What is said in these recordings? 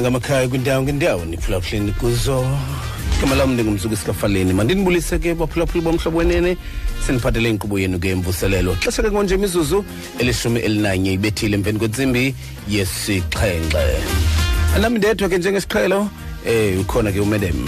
kumakhaya ngamakhaya kwindawo ngendawo niphulaphuleni kuzo igama lam ndingumzuku esikafaleni mandinibulise ke baphulaphuli bomhlobo wenene. Sendiphathele inkqubo yenu ke mvuselelo xesha ke ngonje imizuzu elishumi elinanye ibethile emveni kwentsimbi yesixhenxe anami ndedwa ke njengesiqhelo eh ukhona ke umedem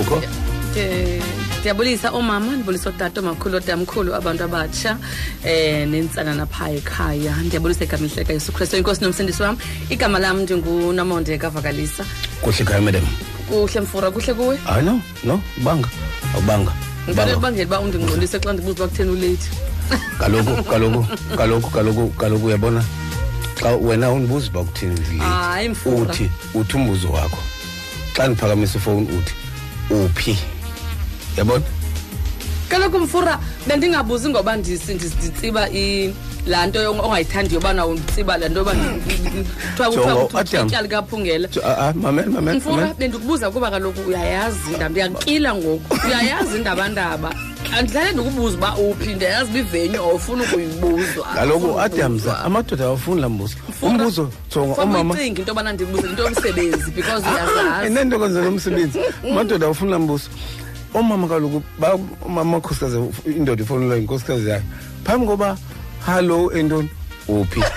ukho? Ndi- ndiyabulisa omama ndibulisa otata omakhulu otamkhulu abantu abatsha eh nentsana napha ekhaya. Ndiyabulisa igama elihleka yesu kristu. Inkosi nomsindisi wam igama lam ndingunamonde kavakalisa kuhle khaya umedem kuhle mfura kuhle kuwe? Hayi no no banga awubanga ngifane Banga. ubangela uba undingqolise xa ndibuza uba kutheni uleyithi kaloku kaloku kaloku kaloku kaloku uyabona? Xa wena undibuza uba Hayi, Mfura. uthi uthi umbuzo wakho. Xa ndiphakamisa ifowuni uthi uphi? Yabona? Kaloku mfura bendingabuzi ngoba ndisi- ndis- nditsiba i- laa nto ongayithandiyo ubana unditsiba laa nto yoba Jonga, kuthiwa Adam. ityala likaphungela. Jo- ah, ah, mamela mamela mfura mamela. bendikubuza kuba kaloku uyayazi indaba ndiyakila ngoku uyayazi indabandaba andihlale ndikubuza uba uphi ndiyayazi uba ivenyu awufuni ukuyibuzwa kaloku adamza amadoda awafuni laa mbuzo. Umbuzo jonga omama uyicinga into yobana ndibuze into yomsebenzi because uyazazi. enento kwenzela umsebenzi amadoda awufuni laa mbuzo. Omama kaloku ba- umama amakhosikazi indoda ifowunelwa yinkosikazi yayo. Phambi koba hallo entoni uphi?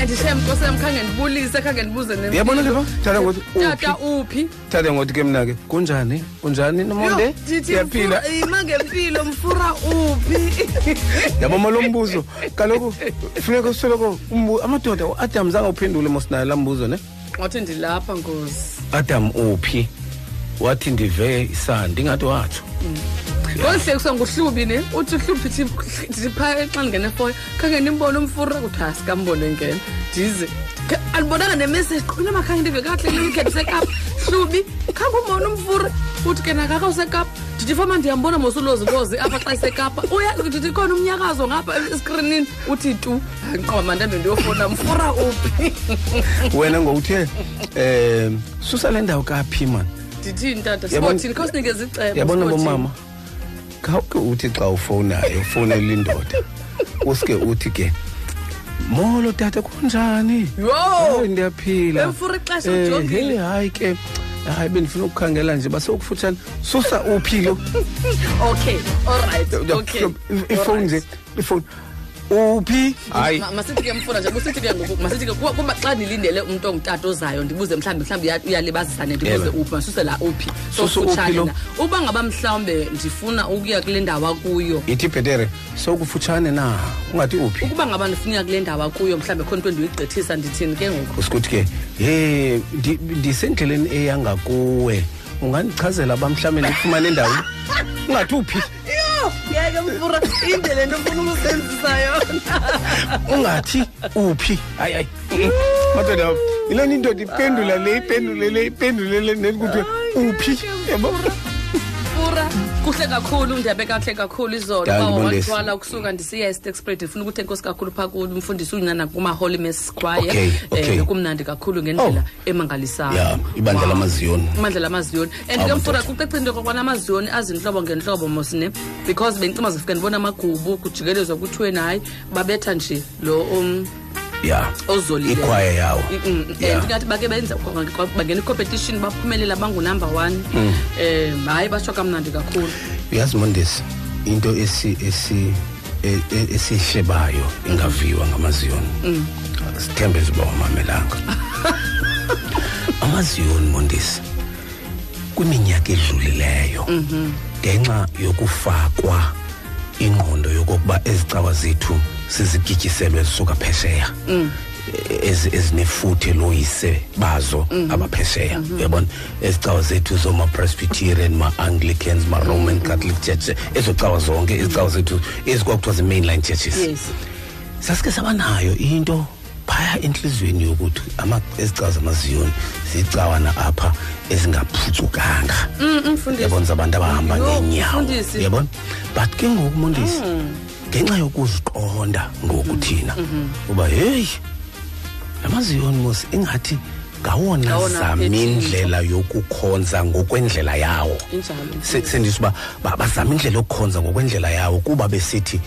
And shem nkosi yam khange ndibulise khange ndibuze nempilo. Uyabona ke ba? Tata ngothi, tata uphi? thathe ngothi ke mna ke kunjani? Kunjani nomonde? Yo, ndithi siyaphila. Mfura, ima ngempilo mfura uphi? Yaboma lo mbuzo kaloku funeka usoloko umbu- amadoda uadam zange uphendule mosinayo laa mbuzo ne? Wathi ndilapha nkosi. Adam uphi? Wathi ndive isandi ingathi watsho. Ngolihlekiswa nguhlubi ne uthi uhlubi ndithi phaa xa ndingena efoyo khange ndimbone umfura kuthi hayi sikambone ngena. Ndize Kha- andibonanga nemessage qhina khange ndive kakuhle le weekend sekapa. Hlubi khange umbone umfura uthi ke nakaka usekapa. Ndithi fama ndiyambona mosulozilozi apha xa isekapa uya ndithi khona umnyakazo ngapha eskrinini uthi tu hayi nqoba mandambe ndiyofona mfura uphi? Wena ngowuthe um susa le ndawo kaphi mani ndithini tata Yabona- sibothini khawusinikeze icebo yabona sibothini. bomama khawuke uthi xa ufowunayo ufowunela indoda uske uthi ke molo tata kunjani Yho! Hayi, ndiyaphila Emfura ixesha Eh, ujongile. hey, hayi ke hayi bendifuna ukukhangela nje basekufutshane susa uphi lo okay all right okay ifowuni nje ifowuni uphi? Hayi. Ma- masithi ke mfuna nje busithi ke ngoku masithi ke kuba kuba xa ndilindele umuntu ongutata ozayo ndibuze mhlawumbi mhlawumbi uya- uyalibazisa ndibuze Yebo. uphi masuse la uphi Susa uphi sokufutshane lo? na. Uba ngaba mhlawumbe ndifuna ukuya kule ndawo akuyo. Ithi bhetere sokufutshane na? Ungathi uphi? Ukuba ngaba ndifuna ukuya kule ndawo akuyo mhlawumbi khona into ndiyigqithisa ndithini ke ngoku? Usikuthi ke ye ndi- ndisendleleni eyangakuwe ungandichazela uba mhlawumbe ndifumane endawo ungathi uphi? Yo! yeke mfura indlela nto ofuna ukusenzisa yona. Ungathi uphi? Hayi hayi. Madoda yileni indoda ipendula le ipendule le ipendule le nelikuthi uphi? yabo fura kuhle kakhulu ndiyabe kakuhle kakhulu izolo. Hayi, uba ngibongise. wathwala ukusuka ndisiya estexpred ndifuna ukuthi enkosi kakhulu phaa kumfundisi unyana kuma-holy mass choir. Okay, okay. um kumnandi kakhulu ngendlela emangalisayo. Ya ibandla lamaziyoni amandla lamaziyoni and Ah, ke mfura mfowethu. kucaca into yokokwana amaziyoni azintlobo ngentlobo mosine because bendicima zifika ndibona amagubu kujikelezwa kuthiweni hayi babetha nje lo um ya. Ozolile. Ikhwaya yawo. Ya. ndingathi bake benza bangena icompetition baphumelela bangunumber one. Mm. um hayi batsho kamnandi kakhulu. Uyazi mondesi into esi esi e- e- esiyihlebayo ingaviwa ngamaziyoni sithembe ziba wamamelanga. amaziyoni mondesi kwiminyaka edlulileyo ngenxa yokufakwa ingqondo yokokuba ezi cawa zethu sizigityiselwe zisuka phesheya. Ezi- ezinefuthe loyise bazo abaphesheya. Uyabona? Ezi cawa zethu zoma-presbyterian ma-anglicans ma-roman catholic church ezo cawa zonke ezi cawa zethu ezikwakuthiwa zi-mainline churches. Yes. Sasike sabanayo into phaya enhliziyweni yokuthi ama- ezi cawa zamaziyoni zicawana apha ezingaphucukanga. Mm, yabona zabantu abahamba mfundisi. yabona but ke ngoku mondisi ngenxa yokuziqonda ngoku thina uba heyi lamaziyoni mos ingathi ngawona Ngawona zama aphethe indlela yokukhonza ngokwendlela yawo injalo Se- sendisho uba ba- bazama indlela yokukhonza ngokwendlela yawo kuba besithi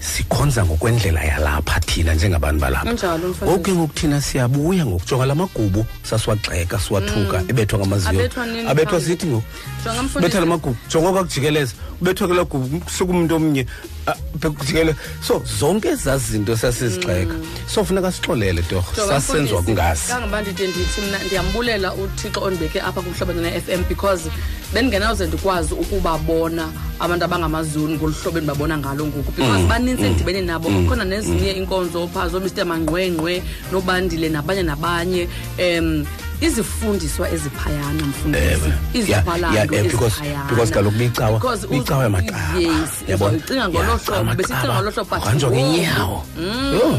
sikhonza ngokwendlela yalapha thina njengabantu balapha Kunjalo, mfundisi. ngoku ke ngoku thina siyabuya ngokujonga la magubu sasiwagxeka siwathuka ebethwa ngamaziyo Mm. Abethwa nini abethwa phambi? sithi ngoku Jonga, mfundisi. betha la magubu jonga kwakujikeleza ubethwa ke la gubu kusuka umuntu omnye ah, kujikeleza so zonke ezaa zinto sasizigxeka so funeka sixolele torho Mm. Jonga, sasenziwa mfundisi, kungazi kangoba ndide ndithi mna ndiyambulela uthixo ondibeke apha kumhlobene ne-fm because bendingenawuze ndikwazi ukubabona abantu abangamazulu ngolu hlobo endibabona ngalo ngoku. Mm, because banintsi endidibene nabo kukhona nezinye iinkonzo phaa zoomr mangqwengqwe nobandile nabanye nabanye um izifundiswa eziphayana mfundisi. Ewe. Yeah, yeah, iziphalando eh, because- eziphayana. because kaloku biyicawa- Because uz- biyicawa yamaqaba. yes Yabona? uzoyicinga ngolo Yeah, hlobo besicinga amaqaba. ngolo hlobo but Kuhanjwa ngoku- ngeenyawo Yho.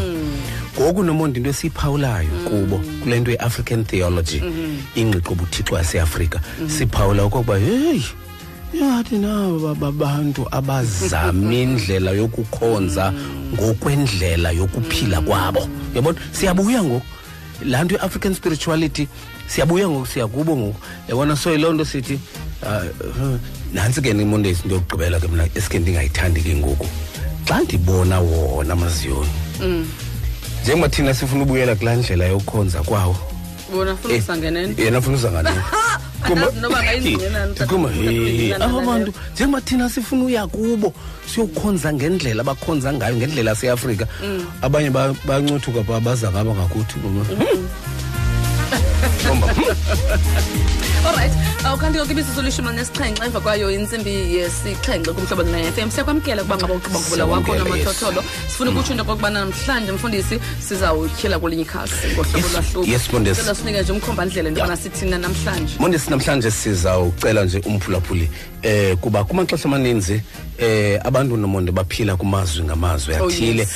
ngoku nomonde into esiyiphawulayo kubo kule nto ye-african theology ingqiqo buthixo yaseafrika siphawula okokuba heyi yathi naba babantu abazama indlela yokukhonza ngokwendlela yokuphila kwabo. Yabona? Siyabuya ngoku. Laa nto i-african spirituality siyabuya ngoku siyakubo ngoku yabona so yiloo nto sithi ah, uh, nantsi ke imondesi into yokugqibela ke mna esikhe ndingayithandi ke ngoku. Xa ndibona wona maziyoni njengoba thina sifuna ubuyela kulaa ndlela yokukhonza kwawo. Bona funa usangenene yena afuna uzanganini Andazi noba ngayingqina, ndikhuma ndithatha aba ukuhlangana bantu njengoba thina sifuna uya kubo siyokhonza ngendlela abakhonza ngayo ngendlela yaseafrika. Abanye ba- bancothuka pha baza ngaba ngakuthi mama Bomba. olright awukanti ke ibisiso lishumi nesixhenxe emva kwayo intsimbi yesixhenxe kumhlobo ne-fm siyakwamkela ukuba ngaba ugqiba ngubula wakho Siyakwamkela, yes. namathotholo sifuna ukutsho into okokubana namhlanje mfundisi sizawutyhila kwelinye ikhasi ngohlobo Yes, lwahluko. Yes, Mfundisi. Sicela sinike nje umkhombandlela into yobana sithina namhlanje. Mondesi namhlanje sizawucela nje umphulaphuli. Eh kuba kumaxesha amaninzi eh abantu nomonde baphila kumazwi ngamazwi Oh, athile. yes.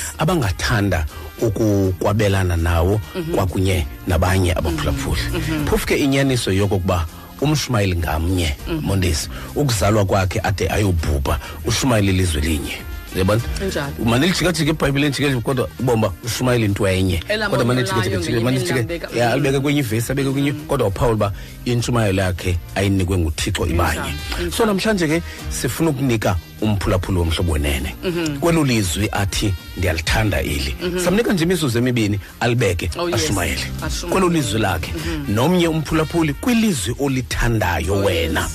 Abangathanda ukukwabelana nawo kwakunye nabanye abaphulaphuli. Phofu ke inyaniso yokokuba umshumayeli ngamnye mondesi ukuzalwa kwakhe ade ayobhubha ushumayeli ilizwe linye. Yabona Injalo. manilijikajika ebhayibhileni jike kodwa ubomba ushumayeli into enye. Elabonelayo kodwa manijike ngenye imini manijike lambeka. ya alibeke kwenye ivesi abeke kwenye kodwa uphawula uba intshumayelo yakhe ayinikwe nguthixo ibanye. Injalo, so namhlanje ke sifuna ukunika umphulaphuli womhlobo wenene Mhm. kwelo lizwi athi ndiyalithanda eli samnika nje imizuzu emibini alibeke Oh, yes. ashumayele Ashumayele. kwelo lizwi lakhe nomnye umphulaphuli kwilizwi olithandayo Oh, wena yes.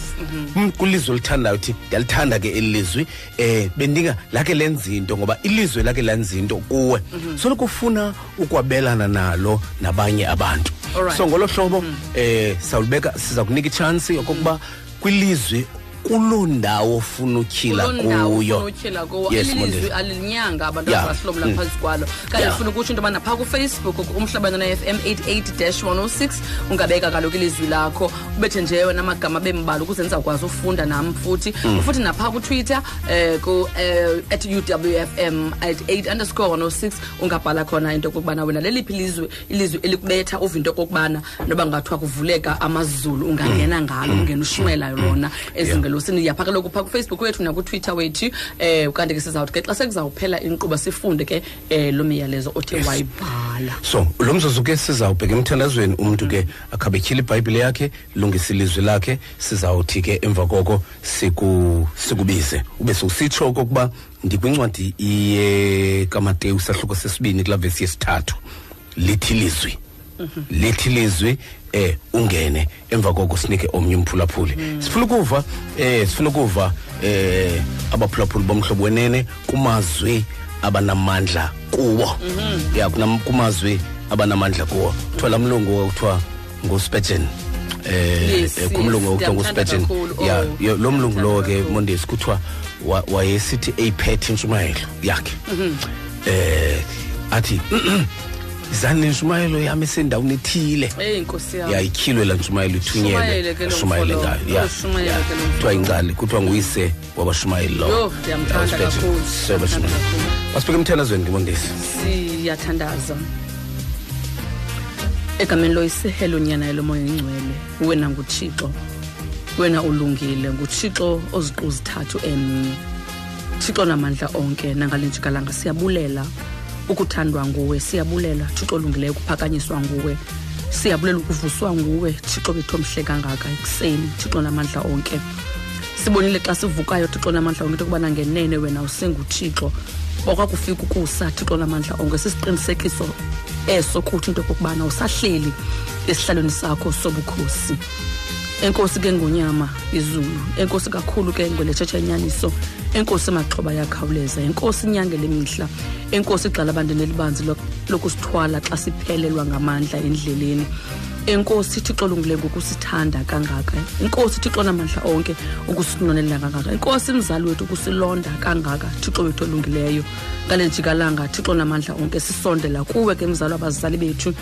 Mm, kwilizwi olithandayo uthi ndiyalithanda ke eli lizwi eh bendinga lake lenza into ngoba ilizwe lake lenza into kuwe Mhm. soloko ufuna ukwabelana nalo nabanye abantu Alright. so ngolo hlobo eh sawulibeka siza kunika ichansi okokuba kwilizwi kuloo ndawo ofuna utyhila kuloo ndawo ufuna kuyo utyhila kuwo Yes, ilizwi Mondesi. alilinyanga abantu Yeah. abahlomla Mm. phezu kwalo kanti Yeah. ndifuna ukutsho into yobana phaa kufacebook umhlabana na-fm 88-106 ungabeka kaloku ilizwi lakho ubethe nje wena amagama bembala ukuze ndizawukwazi ufunda nam futhi Mm. futhi naphaa kutwitter um ku um at uwfm at 8 underscore 106 ungabhala khona into yokokubana wena leliphi ilizwi ilizwi elikubetha uva into yokokubana noba ngathiwa kuvuleka amazulu ungangena ngalo ungena ushumela lona ezingelosini yapha kaloku phaa kufacebook wethu nakutwitter wethu um kanti ke sizawuthi ke xa sekuzawuphela inkqubo sifunde ke um loo miyalezo othe wayibhala. So lo mzuzu ke sizawubheka emthandazweni umntu ke akhabe etyhila ibhayibhile yakhe lungisa ilizwi lakhe sizawuthi ke emva koko siku sikubize. Ube sowusitsho okokuba ndikwincwadi yekamateyu sahluko sesibini kulaa vesi yesithathu lithi lizwi lithi lizwi eh ungene. Emva koko sinike omnye umphulaphuli. Sifuna ukuva eh sifuna ukuva eh abaphulaphuli bomhlobo wenene kumazwi abanamandla kuwo. Ya kunam- kumazwi abanamandla kuwo. Kuthiwa la mlungu kuthiwa nguspurgeon eh eh, kumlungu nguspurgeon kakhulu. ya Oh, lo mlungu lowo ke mondesi kuthiwa wa- wayesithi eyiphethe intshumayelo yakhe. Eh athi zani intshumayelo yami esendaweni ethile. Eyi nkosi yam yayityhilwe laa ntshumayelo Shumayele ithunyelwe ke lo ashumayele mfo lo. ngayo ya Oh, Shumayele ya. ke lo mfo kuthiwa lo. ingcali kuthiwa nguyise wabashumayeli lo. Yho, ndiyamthanda kakhulu. Ndiyamthanda kakhulu. masibheke emthandazweni ngimondesi siyathandaza. Egameni loyisehelo nyana elomoya ingcwele wena nguthixo. Wena ulungile. Nguthixo oziqu zithathu emnye thixo namandla onke nangalenjikalanga siyabulela. Ukuthandwa nguwe siyabulela thixo olungileyo ukuphakanyiswa nguwe siyabulela ukuvuswa nguwe. Thixo bethu omhle kangaka ekuseni. Thixo namandla onke. Sibonile xa sivukayo thixo namandla onke into yokubana ngenene wena usenguthixo wakwakufika ukusa thixo lamandla onke. Sisiqinisekiso eso kuthi into yokokubana usahleli esihlalweni sakho sobukhosi. Enkosi ke ngonyama izulu. Enkosi kakhulu ke ngweletshetshetsha inyaniso enkosi maxhoba yakhawuleza enkosi inyangele mihla enkosi igxala abantwana elibanzi lo- lokusithwala xa siphelelwa ngamandla endleleni. Enkosi thixo olungileyo ngokusithanda kangaka. Inkosi thixo namandla onke ukusinonela kangaka. Inkosi mzali wethu ukusilonda kangaka thixo wethu olungileyo. Ngale jikalanga thixo namandla onke sisondela kuwe ke mzali wabazali bethu.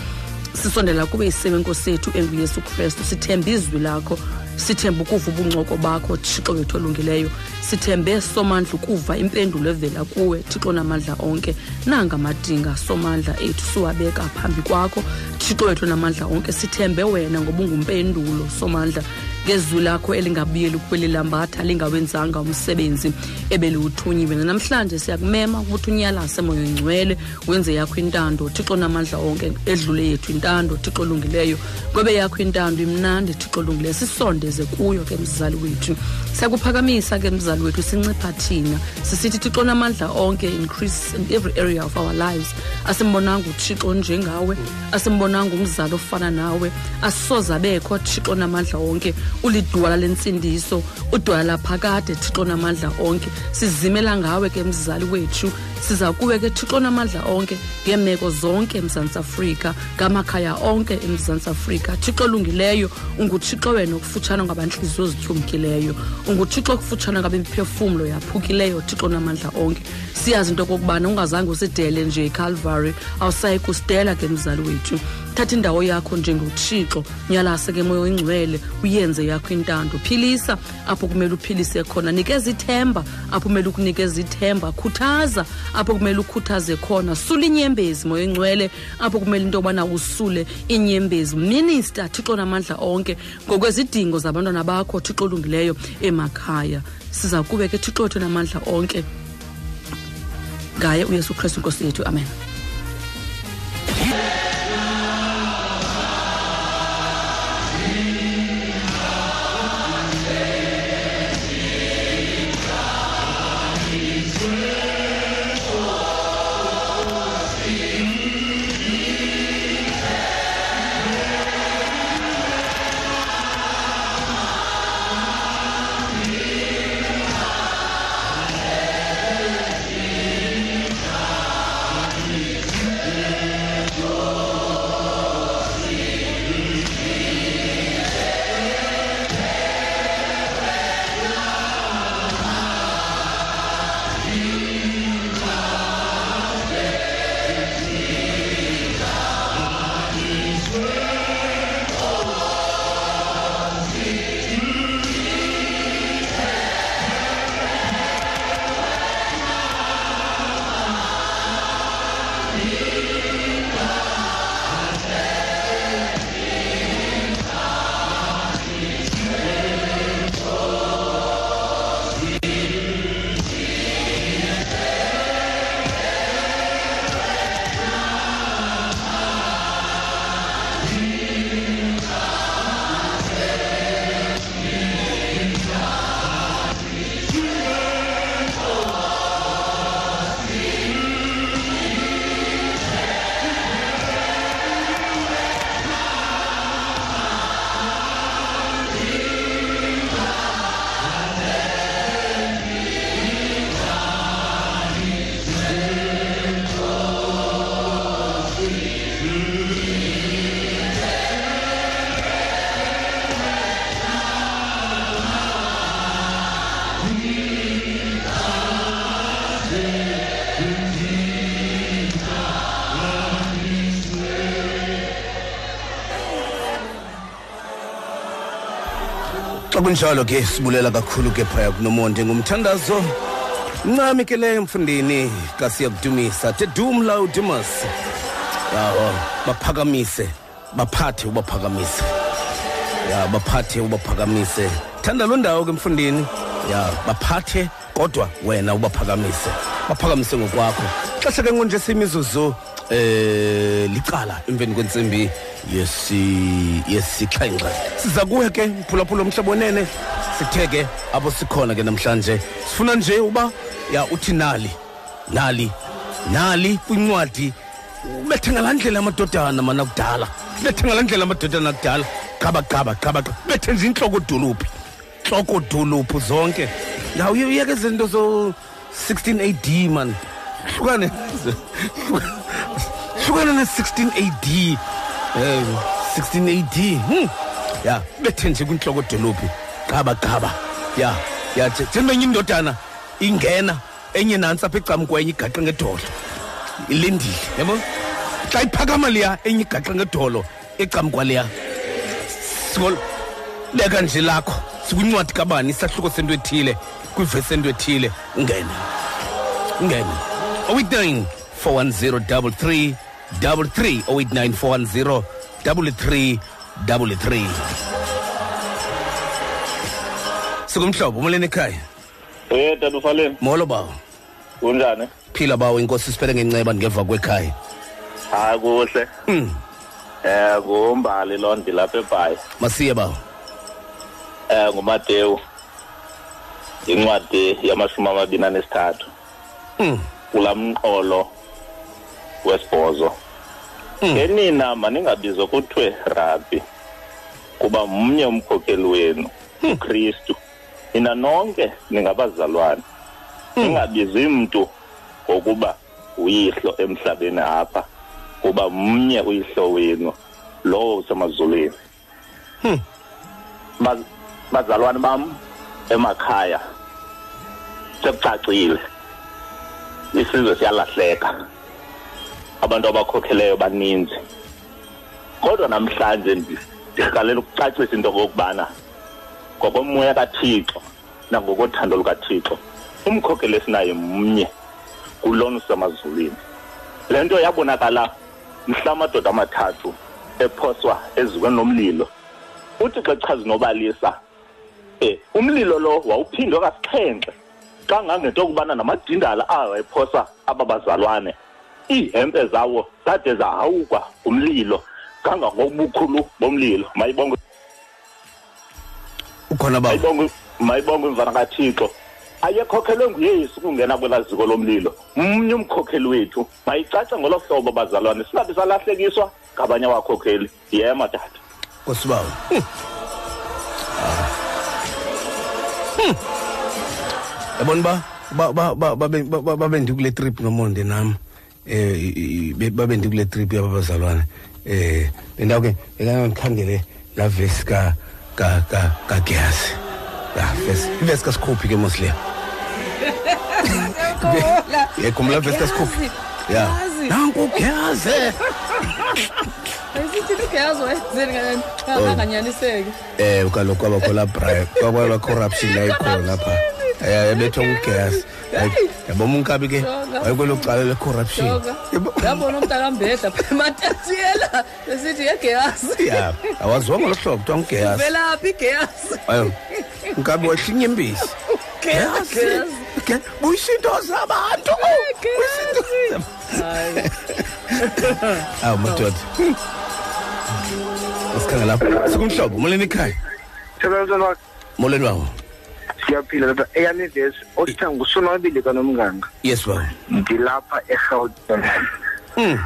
Sisondela kuwe isebe nkosi yethu enguyesu kristu sithembe izwi lakho. Sithembe ukuva ubuncoko bakho thixo wethu olungileyo sithembe somandla ukuva impendulo evela kuwe thixo namandla onke. Nanga madinga somandla ethu siwabeka phambi kwakho. Thixo wethu namandla onke sithembe wena ngoba ungumpendulo somandla. Ngezwi lakho elingabuyeli kweli lambatha lingawenzanga umsebenzi ebeliwuthunyiwe nanamhlanje siyakumema ukuthi unyalase moyo ngcwele wenze yakho intando. Thixo namandla onke edlule yethu intando thixo olungileyo. Ngobe yakho intando imnandi thixo olungileyo sisondeze kuyo ke mzali wethu. Siyakuphakamisa ke mzali wethu sincipha thina. Sisithi thixo namandla onke increase in every area of our lives. Asimbonanga uthixo njengawe asimbonanga umzali ofana nawe. Asisoze abekho thixo namandla onke ulidwala lensindiso udwala laphakade thixo namandla onke. Sizimela ngawe ke mzali wethu. Siza kuwe ke thixo namandla onke ngeemeko zonke emzantsi afrika ngamakhaya onke emzantsi afrika. Thixo olungileyo unguthixo wena okufutshane ngabantliziyo zityumkileyo unguthixo okufutshane ngabemiphefumlo yaphukileyo thixo namandla onke. Siyazi into okokubana ungazange usidele nje ecalvary awusayi kusidela ke mzali wethu. Thatha indawo yakho njengothixo nyalase ke moya oyingcwele uyenze yakho intando. Philisa apho kumele uphilise khona. Nikeza ithemba apho kumele ukunikeza ithemba. Khuthaza apho kumele ukhuthaze khona. Sula inyembezi moya oyingcwele apho kumele into yobana usule inyembezi. Minista thixo namandla onke ngokwezidingo zabantwana bakho thixo olungileyo emakhaya. Siza kube ke thixo wethu namandla onke. Ngaye uyesu kristu inkosi yethu amen. Xa kunjalo ke sibulela kakhulu ke phaya kunomonde ngumthandazo ncami ke leyo mfundini kasiya kudumisa tedumla udumas yawo baphakamise baphathe ubaphakamise. Ya baphathe ubaphakamise. Thanda loo ndawo ke mfundini ya baphathe kodwa wena ubaphakamise. Baphakamise ngokwakho. Xesha ke ngonje simizuzu eh licala emveni kwentsimbi yesi yesixhenxe siza kuwe ke mphulaphula omhlobo nene sithe ke apho sikhona ke namhlanje. Sifuna nje uba ya uthi nali nali nali kwincwadi. Ubethe ngalaa ndlela amadodana mana kudala. Bethe ngalaa ndlela amadodana kudala. Gaba gaba gaba gaba bethe nje intloko dolophi ntloko dolophu zonke. Yaw uyeke zinto zo 16 AD man. Hlukane. Hlukane. Ne-16 AD eh 16 AD hmm. ya bethe nje kwintloko dolophi gaba gaba ya ya njengenye indodana ingena enye nantsi apha ecamkwenye igaxe ngedolo. Ilindile yabo? Xa iphakama liya enye igaxe ngedolo ecamkwaliya leka nje lakho. Sikwincwadi kabani? Isahluko sento ethile kwivesi ento ethile. Ungene ungene 089 410 33 089 410 33 33 sikumhlobo umoleni ekhaya Eh tata ufaleni molo bawo kunjani? phila bawo inkosi siphele ngenceba ngeva kwekhaya Hayi kuhle. Mm. Eh kumbali londi lapha eBhayi. masiye bawo Eh nguMateyu. Incwadi yamashumi amabini anesithathu Mm. kulamqolo wesibhozo. Mm. Ngenina maningabizwa kuthiwe rabbi kuba mnye umkhokheli wenu uKristu. Nina nonke ningabazalwane. Ningabizi mntu ngokuba uyihlo emhlabeni apha kuba mnye uyihlo wenu lowo usemazulwini. Baz- bazalwane bam emakhaya sekucacile isizwe siyalahleka abantu abakhokheleyo baninzi. Kodwa namhlanje ndi- ndigalela ukucacisa into okokubana ngokomoya kathixo nangokothando lukathixo umkhokheli esinaye mnye kulona usemazulwini. Le nto yabonakala mhla amadoda amathathu ephoswa ezikweni lomlilo uthi xa chaza nobalisa um umlilo lo wawuphindwe kasixhenxe kangangento okubana namadindala awo ephosa aba bazalwane iihempe zawo zade zahawukwa umlilo kangangobukhulu bomlilo mayibonge ukhona bawo mayibonge mayibonge imvana kathixo ayekhokhelwe nguyesu ukungena kwelaa ziko lomlilo mnye umkhokheli wethu mayicace ngolo hlobo bazalwane singabi salahlekiswa ngabanye abakhokheli yema tata nkosi bawo Hmm. Ah. Hmm. yabona ba ba- ba- ba- babe ba- ba- babe ndikule trip nomonde nam eh i- i- be- babe ndikule trip yaba bazalwane eh bendawuke bekandikhangele la vesi ka ka ka kagiyazi ya vesi ivesi kasikhuphi ke mosleya yekhumbula vesi kasikhuphi ya. Nanku ugiyaze ayisithi ligeyazo wenzeni kanganyaniseki eh kaloku kwabakho la bribe kwakwala corruption layikhona lapha. Eh yabethwa ngugesi yabona unkabi ke Jonga. wayekwelo cala le corruption. Joga Yabo- yabona umntakambeda ematatiyela esithi yegeyazi ya awaziwanga lo hlobo kuthiwa ngugeyasi velaphi igeyazi ayo unkabi wahlinya imbisi. Geyazi. buyisinto zabantu. Buyisinto hayi. Awu madoda. Asikhangela lapha sikumhlobo molweni ekhaya? Sebenzela wakhe. Molweni wawo siyaphila lapha eyami ivesi othiwa ngusonwabile kanomnganga. Yes bawo ndilapha eGauteng. Mm.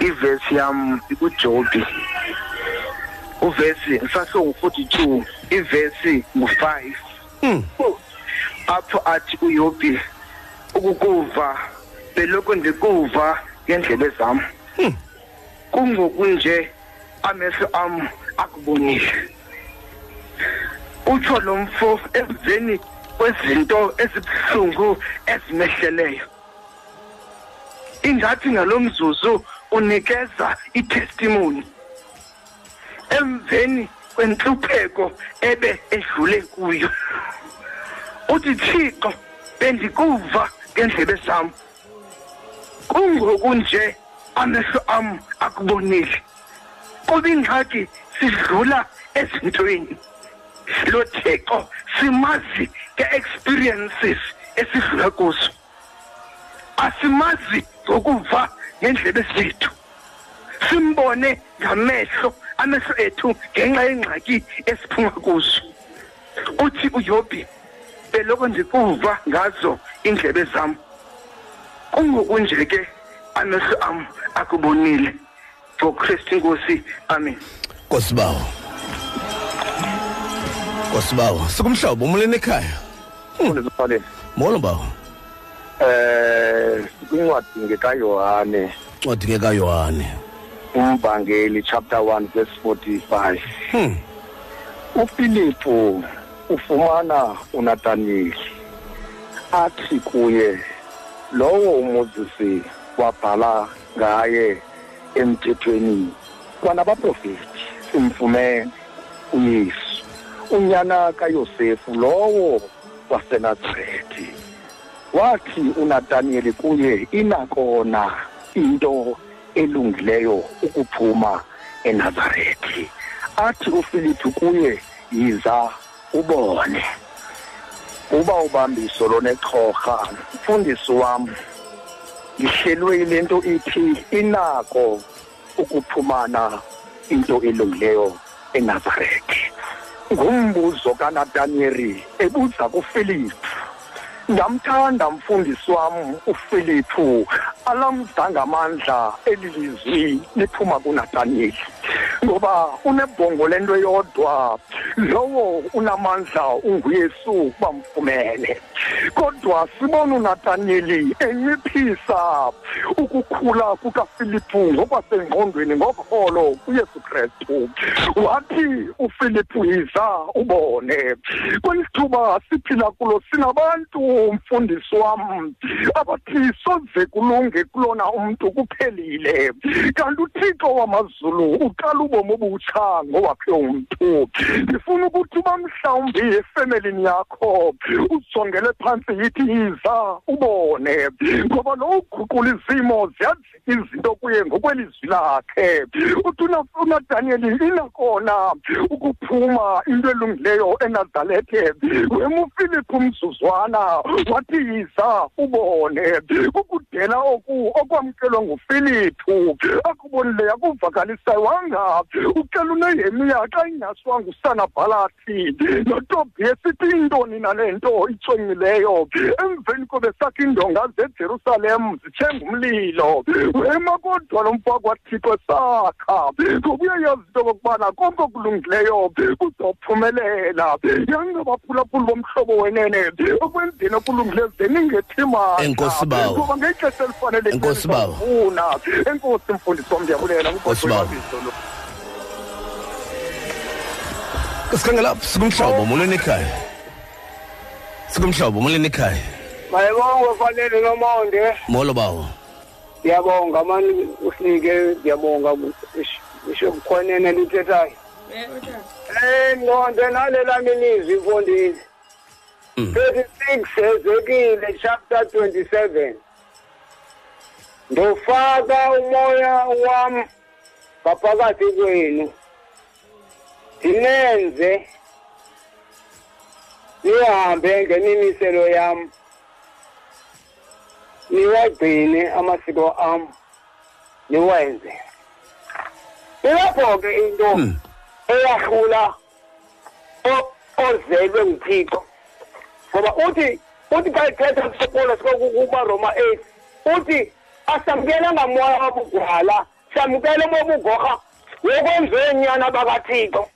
ivesi yam ikujobi uvesi ngisasho ngu-42 ivesi ngu-5 Mm. apho athi uyobi ukukuva beloko ndikuva ngendlebe zam kungokunje amehlo am akubonile. Utsho lo mfo emveni kwezinto ezibuhlungu ezimehleleyo ingathi ngalo mzuzu unikeza itestimony. Emveni kwentlupheko ebe edlule kuyo. Uthi thixo bendikuva ngendlebe zam kungoku nje amehlo am akubonile. Kuba ingxaki sidlula ezintweni. Lo thixo simazi nge-experiences esidlula kuzo asimazi ngokuva ngendlebe zethu simbone ngamehlo amehlo ethu ngenxa yengxaki esiphuma kuzo uthi uyobi beloko ndikuva ngazo indlebe zam. Kungokunje ke amehlo am akubonile. For kristu inkosi amen. Nkosibawo. Nkosibawo, sikumhlobo umleni ekhaya. undiziphaleni Molo bawo. eh kwincwadi ngekayohane Ncwadi ke kaYohane. umbangeli chapter 1 verse 45 Hmm. uFilipu ufumana uNathanieli athi kuye lowo uMoses wabhala ngaye emthethweni kwanabaprofeti simfumene uYesu unyana kaYosefu lowo waseNazarethi wathi uNathanieli kuye inakona into elungileyo ukuphuma eNazarethi athi uFilipu kuye yiza ubone. Uba ubambiso lonexhorha mfundisi wam ngihlelwe ile nto ithi inako ukuphumana into elungileyo eNazaretha ngumbuzo kaNathanieli ebuza kuFilipu ndamthanda mfundisi wam uFilipu alamdanga amandla elilizwi liphuma kuNathanieli ngoba unebhongo lento eyodwa. Lowo unamandla unguyesu bamfumene kodwa sibona uNathanieli enciphisa ukukhula kukaFilipu ngokwasengqondweni ngokholo kuYesu Kristu. Wathi uFilipu yiza ubone. Kwisithuba siphila kulo sinabantu mfundisi wam abathi soze kulunge kulona umntu kuphelile. Kanti uthixo wamazulu uqala ubomi obutsha ngowakhe umntu ndifuna ukuthi uba mhlawumbi efemelini yakho uzongele phantsi yithi yiza ubone. Ngoba lo uguqula izimo ziyajika izinto kuye ngokwelizwi lakhe. Uthi unadaniyeli inakona ukuphuma into elungileyo enazalethe wema ufilipu mzuzwana wathi yiza ubone. Kukudela oku okwamkelwa ngufilipu akubonileyo akuvakalisayo wanga ucela unehemiya xa ingaswanga usanabhalathi notobiya esithi intoni nale nto icwengileyo emveni kobe sakhe indonga zejerusalem zithenga umlilo. Wema kodwa lo mfo kwathixo esakha. Ngoba uyayazi into okokubana konke okulungileyo kuzophumelela. Yangabaphulaphuli bomhlobo wenene. Okwenzeni okulungileyo zeningethimana Enkosi bawo. ngoba ngexesha elifanele Enkosi bawo. funa enkosi mfundisi wam ndiyabulela. Enkosi bawo. Sikhangela sikumhlobo umleni ekhaya. Sikumhlobo umleni ekhaya. Mayebonge fanele nomonde Molo bawo. ngiyabonga mani usinike ngiyabonga isho kukhonene lithethayo eh nqonde nalela minizwi mfondini Mm. 36 ezekile chapter 27 ndofaka umoya wami ngaphakathi kwenu dinenze nihambe ngemimiselo yami niwagcine amasiko am niwenze ilapho ke into Hmm. eyahlula o- ozelwe nguthixo ngoba uthi uthi xa ithetha kusopolo sikokubaroma eight uthi asamkelanga moya wabugwala samkele bobugorha wokwenzenyana bakathixo.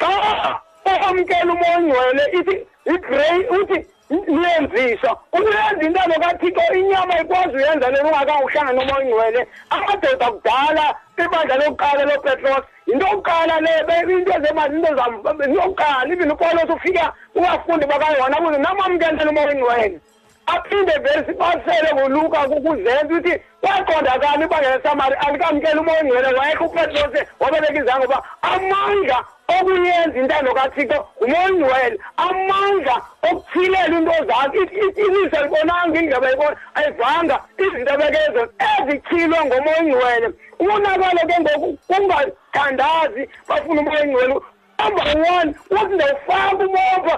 Xa uamkela umongcwele ithi igrey uthi niyenziswa uyenza intando kathixo inyama ikwazi uyenza lena ungakawuhlanga nomongcwele. Amadoda kudala ibandla lokuqala lopetros yinto yokuqala le into zemali into zam into yokuqala even upolos ufika ubafundi bakayona kuze namamkele nomongcwele aphinde vesi basele ngoluka kukuzenza ukuthi kwaqondakala ibandla lesamari alikamkela umongcwele wayekho upetros wabeleka izango uba amandla okuyenza intando kathixo ngumongcwele amandla okuthilela into zakhe ilise libonanga indlebe ayibona ayivanga izinto bekezo ezithilwe ngomongcwele umonakalo ke ngoku kungathandazi bafuna umongcwele number one uthi ndawufaka umopha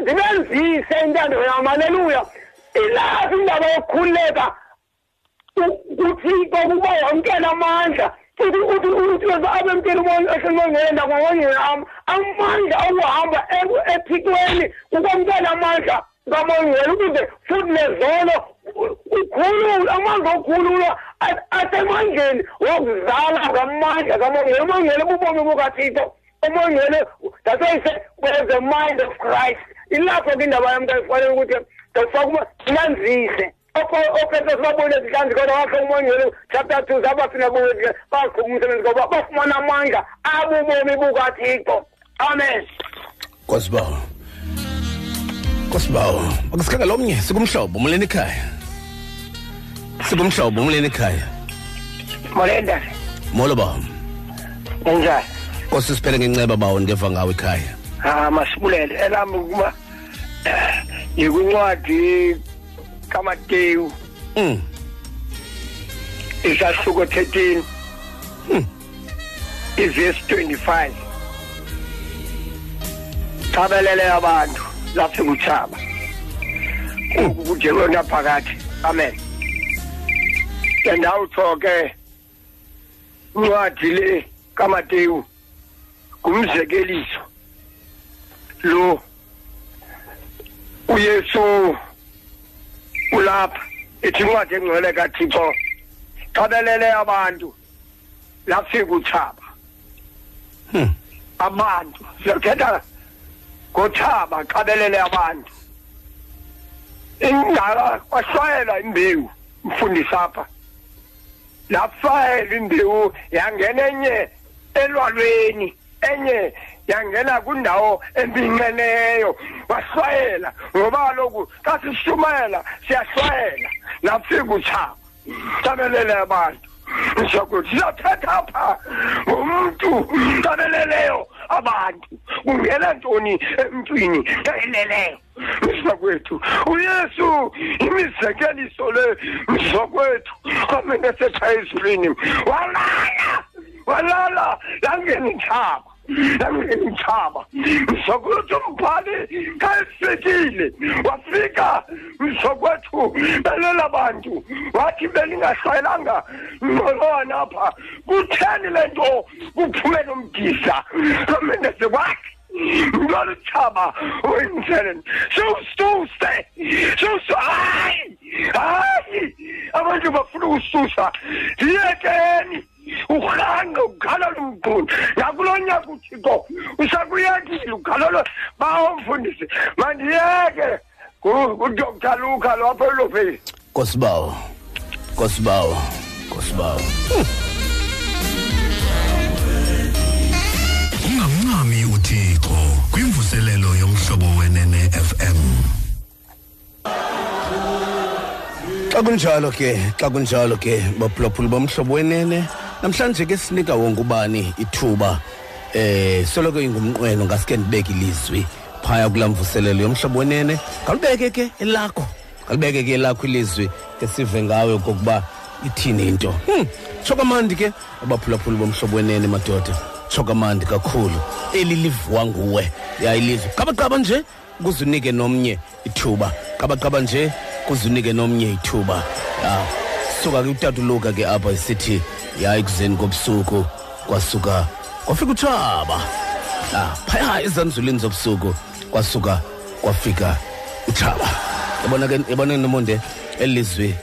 ndibenzise intando yam aleluya. Ilazi indaba yokukhululeka? Kuthixo kuba wamkela amandla futhi uthi uthixo abemkela eselmongcwele nakwamongcwele am amandla okuhamba ephikweni ukwamkela amandla kamongcwele ukuze futhi nezono khulula amandla okhulula a- asemandleni wokuzala ngamandla kamongela umongela bubomi bukathixo. Umongele that's why he said where's the mind of christ ilapho ke indaba yam kayifanele ukuthi ndafaka uba sinanzise okhethe sibabone zihlanzi kodwa wakhe umongele chapter two zabafina buye baqhuba umsebenzi ngoba bafumana amandla abubomi bukathixo amen Nkosibawo. Nkosibawo, akusikhanga lomnye sikumhlobo umleni ekhaya. Sikumhlobo umleni ekhaya. molenda Molo ba. enjani Nkosi siphele ngenceba bawo ndeva ngawe ekhaya. ah masibulele. Elami ukuba yikuncwadi kamateyu. Mm. isahluko 13 iverse 25 thabelele abantu lapho kuthaba. Ukujelona phakathi. Amen. Ndawutho ke incwadi le kamateyu. Ngumzekeliso. Lo uyesu ulapha ethi incwadi engcwele kathixo thabelele abantu lafika uthaba Hmm. abantu siyathetha ngothaba qabelele abantu. Ingaka kwashwayela imbewu mfundisi apha. Lafayela imbewu yangena enye elwalweni. Enye yangena kwindawo eminceneyo washwayela ngoba kaloku xa sishumayela siyashwayela lafika uthaba tabelele abantu. Ngizokuthi siyathetha apha ngomntu tabeleleyo abantu. Kungena ntoni emntwini eleleyo mzakwethu uyesu imizekeliso le mzakwethu amene setha ezulwini. Walala! Walala langena ithaba langena ithaba mzakwethu umbhali kayifikile wafika mzakwethu belela bantu wathi belingashayelanga ngqolwana apha. Kutheni le nto? Kuphumela umdisa amene sekwathi ngoluthaba wenzelen siwususe siwuse hayi hayi. Abantu bafuna ukususa. Yekeni uhange ukhalala umqulu nakulo nyaka uthixo usakuyekile ukhalala bawomfundisi mandiyeke udr luka lwapho elofeni Nkosibawo. Nkosibawo. Nkosibawo. ungamncami uthixo kwimvuselelo yomhlobo wenene FM Xa kunjalo ke, xa kunjalo ke baphulaphuli bomhlobo wenene, namhlanje ke sinika wonke ubani ithuba eh soloko ingumnqweno ngasike ndibeke ilizwi phaya kulamvuselelo yomhlobo wenene. Kalibeke ke elakho. Kalibeke ke elakho ilizwi ke sive ngawe kokuba ithini into. Hmm, chokamandi ke abaphulaphuli bomhlobo wenene madoda. Chokamandi kakhulu. Eli livwa nguwe. Yayilizwe. Qabaqaba nje kuzunike nomnye ithuba. Qabaqaba nje kuzunike nomnye ithuba. Ya suka ke utata luka ke apha isithi ya ekuzeni kobusuku kwasuka kwafika utshaba ya phaya ezanzulwini zobusuku kwasuka kwafika utshaba yabona ke yabona nomonde elizwi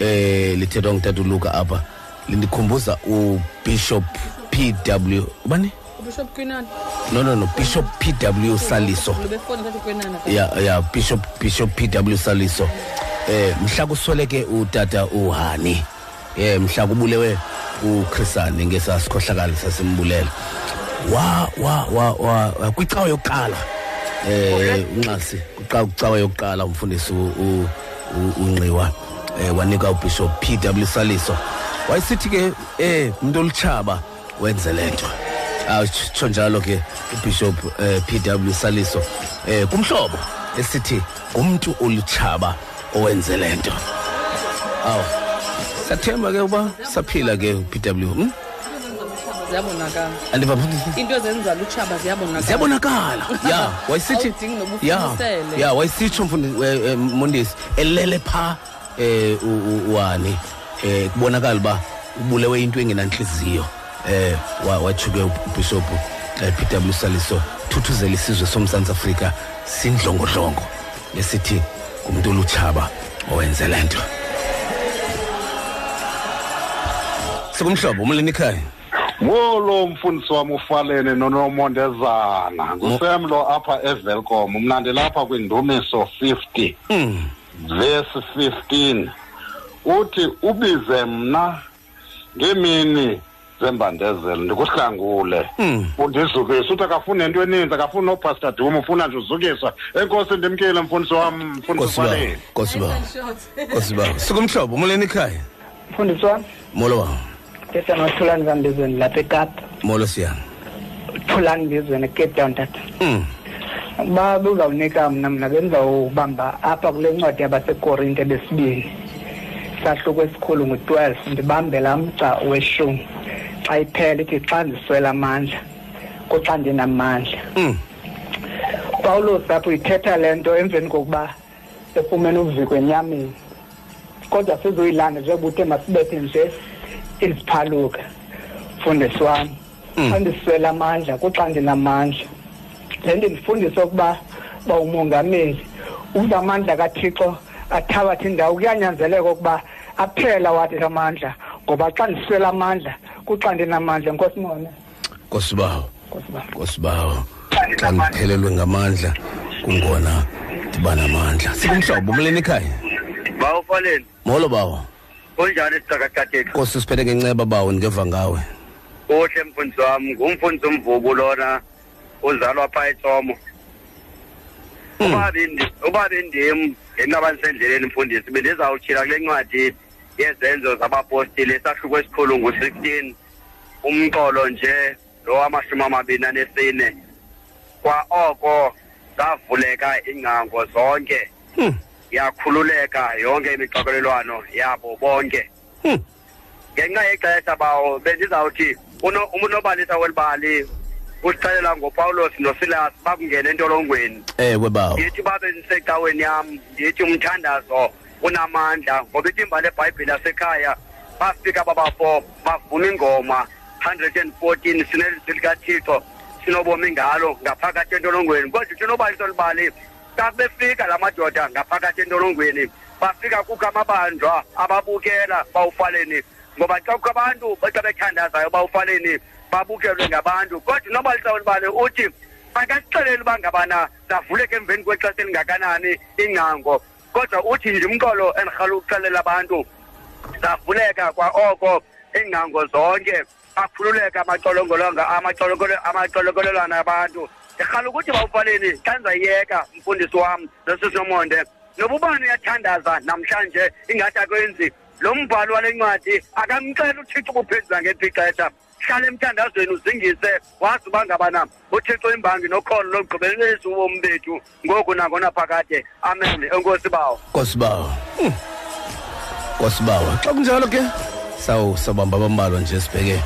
eh lithethwa ngutata luka apha lindikhumbuza ubishop PW ubani? Ubishop kwinani no no no bishop PW Saliso. Ya ya bishop bishop PW Saliso. Eh mhla kusweleke utata uHani. Eh mhla kubulewe uChrisane ngesasikhohlakala sasimbulela. Wa wa wa wa kwicawa yokuqala. Eh unxasi kuqala kucawa yokuqala umfundisi u- unqiwa. Eh wanika ubishop PW Saliso. Wayesithi ke eh umuntu oluchaba wenze lento awutsho njalo ke ubishop eh, PW Saliso eh kumhlobo esithi ngumuntu oluchaba owenze lento aw sathemba ke uba saphila ke PW hm? Ziyabonakala. Into ezenza lutshaba ziyabonakala. Ziyabonakala. Ya wayisithi ya ya wayisitsho eh, mondesi elele pha eh u- u- wani eh kubonakala uba ubulewe into engenanhliziyo. Eh wa- watsho ke ubishop eh, PW Saliso thuthuzela isizwe somzantsi Afrika sindlongodlongo esithi ngumuntu olutshaba owenze lento sikumhlobo umleni ekhaya Wolo mfundisi wami ufalene nonomondezana. Ngusemlo apha evelcom mna ndilapha kwindumiso 50 mm verse 15 uthi ubize mna ngemini zembandezelo. Ndikuhlangule Mm. undizukise uthi akafuni nento eninzi akafuni nopastor dum ufuna nje uzukisa. Enkosi ndimkile mfundisi wam mfundisi Nkosi baba ufalene Nkosi baba Nkosi baba. sikumhlobo umleni ekhaya? Mfundisi wami molo wam ndisemathulani zambizweni lapha ekapa. Molo siyana thulani mbizweni ecape town tata. Mm uba buzawunika mna mna bendizawubamba apha kule ncwadi yabasekorinte besibini. Sahluko esikhulu ngu-twelve ndibambela mgca weshumi. Xa iphela ithi xa ndiswela amandla kuxa ndinamandla mm upawulos apho ithetha le nto emveni kokuba efumene uviko enyameni. Kodwa sizoyilanda njengoba uthe masibethe nje iziphaluka. Mfundisi wami Mm. xa ndiswela amandla kuxa ndinamandla le nto ndifundisa ukuba uba umongameli ukuba amandla kathixo athabatha indawo. Kuyanyanzeleka ukuba aphela wathi amandla ngoba xa ndiswela amandla kuxa ndinamandla nkosi mone Nkosi baba nkosi baba Nkosi baba xa ngiphelelwe ngamandla kungona ndiba namandla. Sikumhlobo umleni ekhaya? Bawufaleni molo bawo. Kunjani isicakacathethu Nkosi siphethe ngenceba bawo ndingeva ngawe. Kuhle mfundisi wami ngumfundisi umvubu lona uzalwa phaa etsomo. Uba bendi- uba bendim ngenqabani sendleleni mfundisi bendizawutshila kule ncwadi. Yezenzo zabapostile esahluko esikhulu ngu-sixteen umqolo nje lo wamashumi amabini anesine kwa oko zavuleka iingcango zonke. Hmm. yakhululeka yonke imixokelelwano yabo bonke. Hmm. ngenxa yexesha bawo bendizawuthi uno- unobalisa welibali usixelela ngopawulos nosilas bakungena entolongweni. Ewe bawo. Ndithi babe ndisecaweni yam ndithi umthandazo unamandla ngoba itimba lebhayibhile yasekhaya bafika babafo bavuma ingoma. 114 sinelizwi likathixo sinobomi ngalo ngaphakathi entolongweni. Kodwa uthi unobaliso libali xa befika la madoda ngaphakathi entolongweni bafika kukho amabanjwa ababukela bawufaleni. Ngoba xa kukho abantu xa bethandazayo bawufaleni babukelwe ngabantu. Kodwa unobalisa ulibali uthi akasixeleli uba ngabana zavuleka emveni kwexesha elingakanani ingcango kodwa uthi nje umqolo endirhala ukuxelela abantu zavuleka kwa oko iingcango zonke akhululeka amaxolongolonga amaxolongolo- amaxolongolelwana abantu. Ndirhala ukuthi bawufaleni xa ndizayiyeka mfundisi wam nosisimonde noba ubani uyathandaza namhlanje ingathi akwenzi lo mbhalo wale ncwadi akamxela uthixo ukuphendula ngephi ixesha. Hlala emthandazweni uzingise wazi uba ngabana uthixo imbangi nokholo lomgqibelelisi ubomi bethu ngoku nangona phakade. Amen. Enkosi bawo. Nkosi bawo. Hmm. Nkosi bawo xa kunjalo ke sawu sabamba abambalwa nje sibheke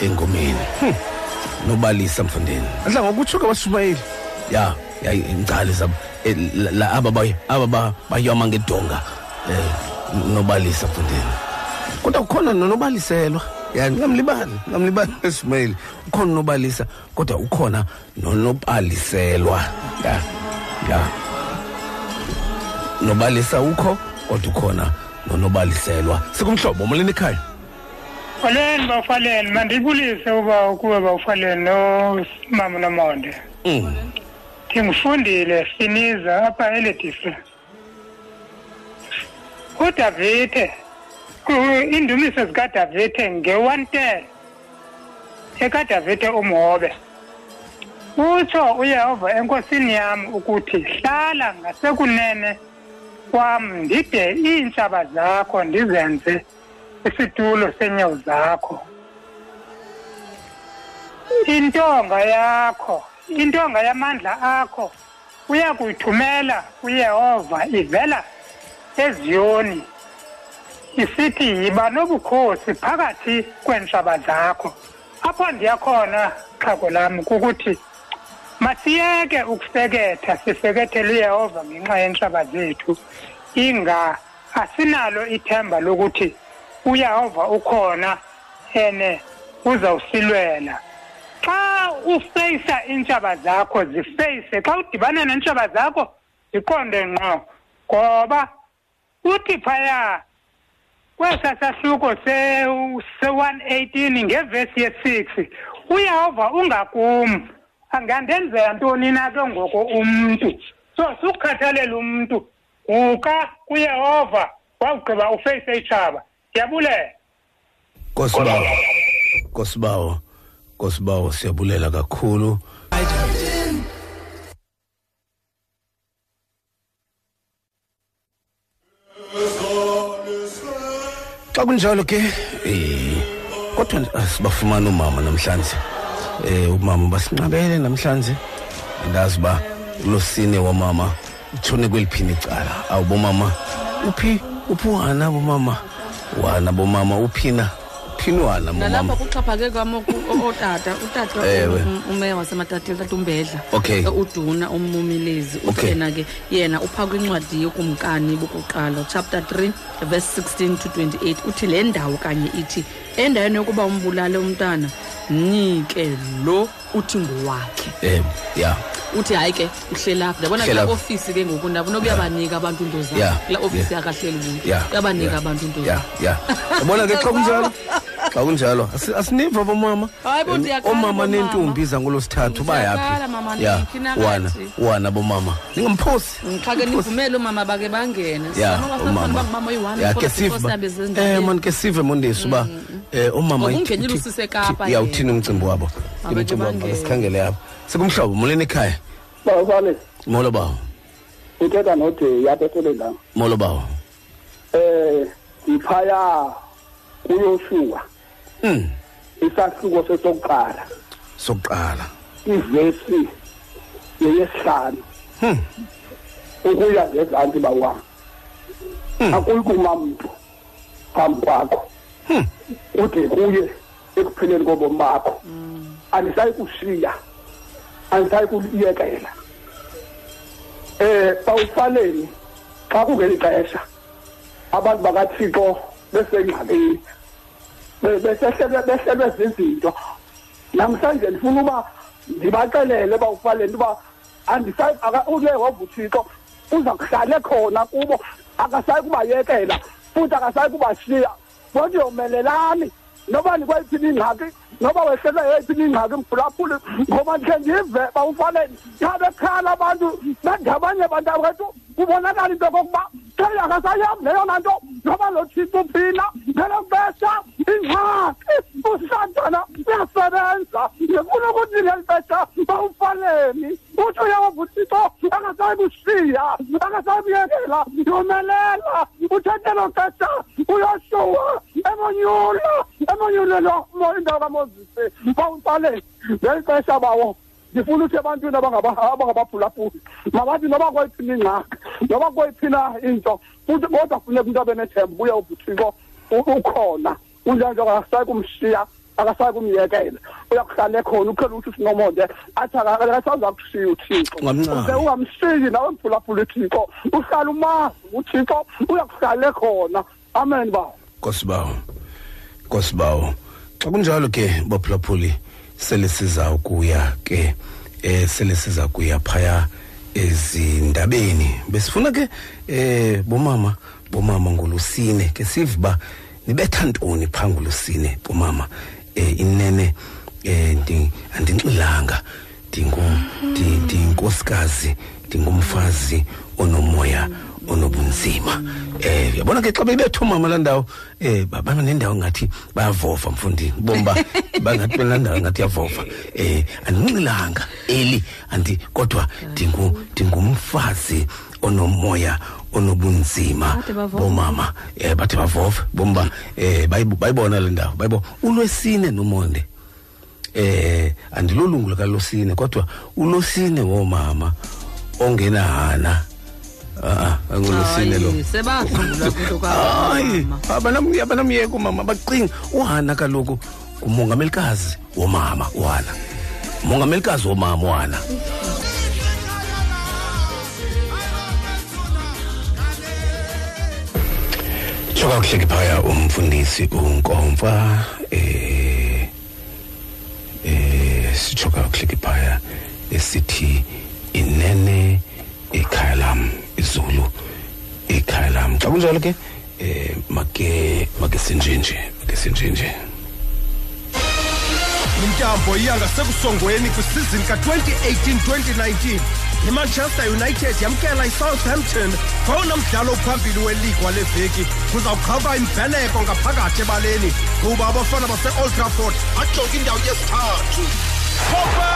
engomeni. Hmm. nobalisa mfundeni adla ngokutsho kabashumayeli ya ya ingcali zabo eh, la- la aba bay aba ba- bayoma ngedonga eh nobalisa mfundeni kodwa kukhona nonobaliselwa ya ngamlibali ngamlibali eshumayeli ukhona nobalisa kodwa ukhona nonobaliselwa. Ya ya. Nobalisa ukho kodwa ukhona nonobaliselwa. Sikumhlobo umleni ekhaya? Faleni bawufaleni mandibulise uba kuwe bawufaleni nomama nomonde Mm. ndingufundile siniza apha eledisa udavide. Ku- iindumiso zikadavide nge-one ten ekadavide umhobe. Utsho uyehova enkosini yam ukuthi hlala ngasekunene kwam ndide iintshaba zakho ndizenze isitulo seenyawo zakho. Intonga yakho intonga yamandla akho uya kuyithumela uyehova ivela eziyoni. Isithi yiba nobukhosi phakathi kweentshaba zakho. Apho ndiyakhona xhego lam kukuthi masiyeke ukuseketha sisekethele uyehova ngenxa yeentshaba zethu. Inga asinalo ithemba lokuthi uyehova ukhona ene uzawusilwela. Xa ufeyisa iintshaba zakho zifeyise. Xa udibana neentshaba zakho ziqonde ngqo ngoba uthi phaya kwesa sahluko se-118 ngevesi ye-6 uyehova ungakum. Angandenzela ntoni na ke ngoko umntu? So sukukhathalela umntu. Guka kuyehova wawugqiba ufeyise itshaba. Ndiyabulela. Nkosibawo. Nkosibawo. Nkosibawo siyabulela kakhulu. Xa kunjalo ke eh kodwa nje asibafumana umama namhlanje. Eh umama basinqabele namhlanje. Ndazi ba losine wamama utshone kweliphini icala. Awubomama uphi uphi wana bomama? Wana bomama uphina phinwana nalapha mama. kuxhaphake kwam oku- o- otata utata Ewe. um- umeya wasematatile tata umbedla Okay. uduna ummumilezi uthi Okay. yena ke yena upha kwincwadi yokumkani bokuqala chapter 3 verse 16 to 28 uthi le ndawo kanye ithi endaweni yokuba umbulale umntana mnike lo uthi ngowakhe Eh yeah. Uthi hayi ke uhlelapha ndabona Hlela kula apha. ofisi ke ngoku ndabona kuyabanika abantu into zabo Yeah, kula ofisi yeah. yakahleli buntu Yeah. uyabanika yeah, abantu into Yeah, zabo yeah. Yabona ke xa kunjalo. Xa kunjalo asi- asiniva bomama. Hayi bo, Em, ndiyakhala Omama bomama. nentombi zangoLosithathu Ndiyakhala, bayaphi? mama, Yeah. niphi nakathi? Wana, wana bomama. Ningamphosi. xa ke nivumele umama bake bangene Yeah, umama umama. oyi-one Yeah, ke sive. Eh man ke sive mondesi uba eh umama Ngokungenile uthi- usise Kapa uthi- Yeah, yena. uthini umcimbi wabo? Abeke Umcimbi wabo bangene. sikhangele apha. Sikumhlobo molweni ekhaya. bawubale Molo bawo. uthetha nodeyi apha etolendanga Molo bawo. eh ndiphaya kuyoshuka Mm. isahluko sesokuqala Sokuqala. ivesi yeyesihlanu Hmm. ukuya ngezantsi bawam akuyi kuma mntu phambi kwakho ude kuye ekupheleni kobomi bakho andisayi kushiya andisayi kuliyekela eh bawufaleni xa kungeli xesha abantu bakathixo besengxakini Be- besehlelwe behlelwe zizinto. Namhlanje ndifuna uba ndibaxelele bawufaleni uba uyehova uthixo uza kuhlale khona kubo. Akasayi kubayekela futhi akasayi kubashiya. Bonke yomelelani noba nikweyiphi ingxaki? Noba wehlelwe yeyiphi ingxaki mphulaphuli ngoba ndikhe ndive bawufaleni xa bekhala abantu bendabanye abantu akwethu kubonakala into kokuba qela akasayazi leyona nto noba lo thixo uphila ngelo xesha ingxaki usatana uyasebenza ndifuna ukuthi ngeli xesha bawufaleni uthi uyehova uthixo akasayi kushiya akasayi kuyekela yomelela uthethe lo xesha uyoshuwa emonyulo emonyulelo indawo kamozisi bawufaleni ngeli xesha bawo ndifuna uthi ebantwini abangaba- abangabaphulaphuli mabathi noba kweyiphi ingxaki noba kweyiphi na into futhi kodwa funeka umntu abe nethemba ubuye ubuthixo u- ukhona. Unjenjengo akasayi kumshiya akasayi kumyekela. Uyakuhlala ekhona ukhela ukuthi usinomonde athi aka- akasaza kushiya uthixo. Ngamncane. uze ungamshiyi nawe mphulaphula uthixo. Uhlala umazi uthixo uyakuhlala ekhona. Amen bawo. Nkosibawo. Nkosibawo. Xa kunjalo ke baphulaphuli sele siza ukuya ke eh sele siza kuya phaya ezindabeni. Besifuna ke eh bomama bomama ngolusine ke siva nibetha ntoni phangulusine bomama eh inene eh ndi andinxilanga ndingu ndi- ndinkosikazi ndingumfazi onomoya onobunzima eh uyabona ke xa bebetha umama laa ndawo eh baba nendawo ngathi bayavova mfundini bomba bangathi laa ndawo ngathi yavova eh andinxilanga eli andi kodwa ndingu ndingumfazi onomoya onobunzima. Bomama eh bathi bavova. Bomba eh bayibo- bayibona le ndawo bayibo ulwesine nomonde. Eh andilolungu lakalosine kodwa ulosine womama ongenahana. Ah angolosine lo. Hayi, sebadlula into hayi kamama abanamyeka abanamyeka umama. Bacinga uhana kaloku ngumongamelikazi womama uhana. Umongamelikazi womama uhana. Shoka kuhleki phaya umfundisi unkomfa eh eh sichoka kuhleki phaya esithi inene ekhaya lam. Izulu ekhaya lam xa kunjalo ke? Eh make make sinjinje make sinjinje intambo iya ngasekusongweni kwisizini ka-2018-2019 imanchester united yamkela isouthampton. Ngowona mdlalo uphambili weligi wale veki kuzawuqhawuka imbeleko ngaphakathi ebaleni. Kuba abafana base-old trafford bajonga indawo yesithathu. Pogba!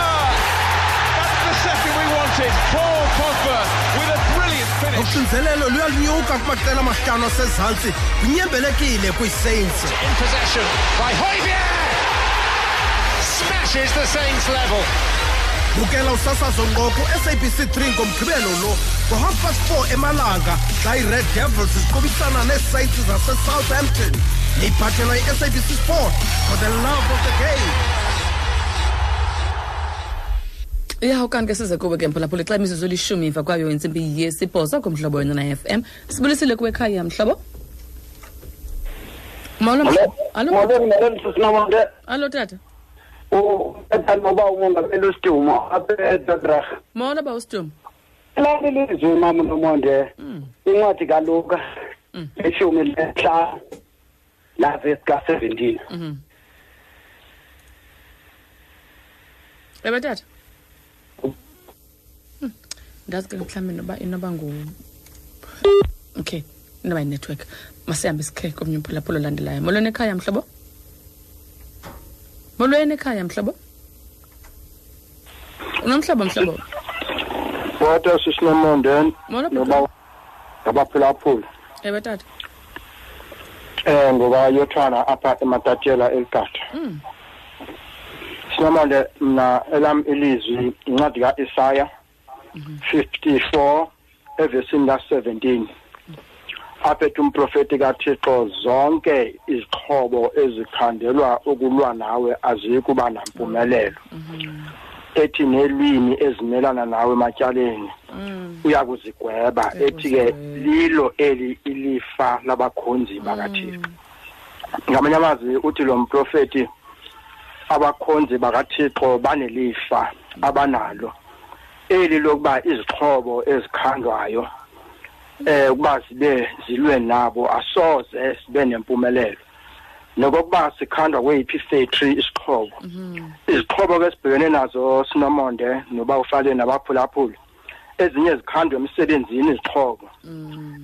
That's the second we wanted. Paul Pogba with a brilliant finish. uxinzelelo kumaqela amahlanu asezantsi kunyembelekile kwisaints In possession by Hoybier! Smashes the Saints level. bukela usasazo ngqo ku-sabc 3 ngomgqibelo lo ngo-half past 4 emalanga xa i-red devils ziqubisana neesaints zasesouthampton neyiphathelwa yi-sabc sport for the love of the game ya ukanti ke size kuwe ke mphulaphula xa imizuzu elishumi emva kwayo intsimbi yesibhozo kumhlobo wena na FM sibulisile kuwe ekhaya mhlobo Molo mhlobo. Alo. Molweni sisinamonde. Alo tata. Uthanda ngoba umongameli uSidumo apha eDodrag. Molo ba uStum. Lali lizwe mama nomonde. Incwadi kaLuka eshumi lenhlanu la verse ka-17. Mhm. Eba tata. Hmm. Ndazi ke mhlawumbe noba inoba ngu Okay, inoba yi-network. Masihambe sikhe komnye umphulaphula olandelayo. Molweni ekhaya mhlobo. Molweni ekhaya mhlobo. Unomhlobo mhlobo. kodwa sisinomonde ngabaphulaphula Eba tata. eh ngoba yothana apha ematatela eligada Mm. sinomonde mna elam ilizwi incwadi ka-isaya 54 evesini la-17 apha ethi umprofeti kathixo zonke izixhobo ezikhandelwa ukulwa nawe aziyi kuba nampumelelo. Ethi neelwimi ezimelana nawe ematyaleni uya kuzigweba. Ethi ke lilo eli ilifa labakhonzi bakathixo. Ngamanye amazwi uthi lo mprofeti abakhonzi bakathixo banelifa abanalo. Eli lokuba izixhobo ezikhandwayo eh ukuba zibe zilwe nabo asoze sibe nempumelelo. Nokokuba sikhandwa kweyiphi factory isixhobo. Izixhobo ke sibhekene nazo sinomonde noba ufale nabaphulaphula ezinye zikhandwa emsebenzini izixhobo.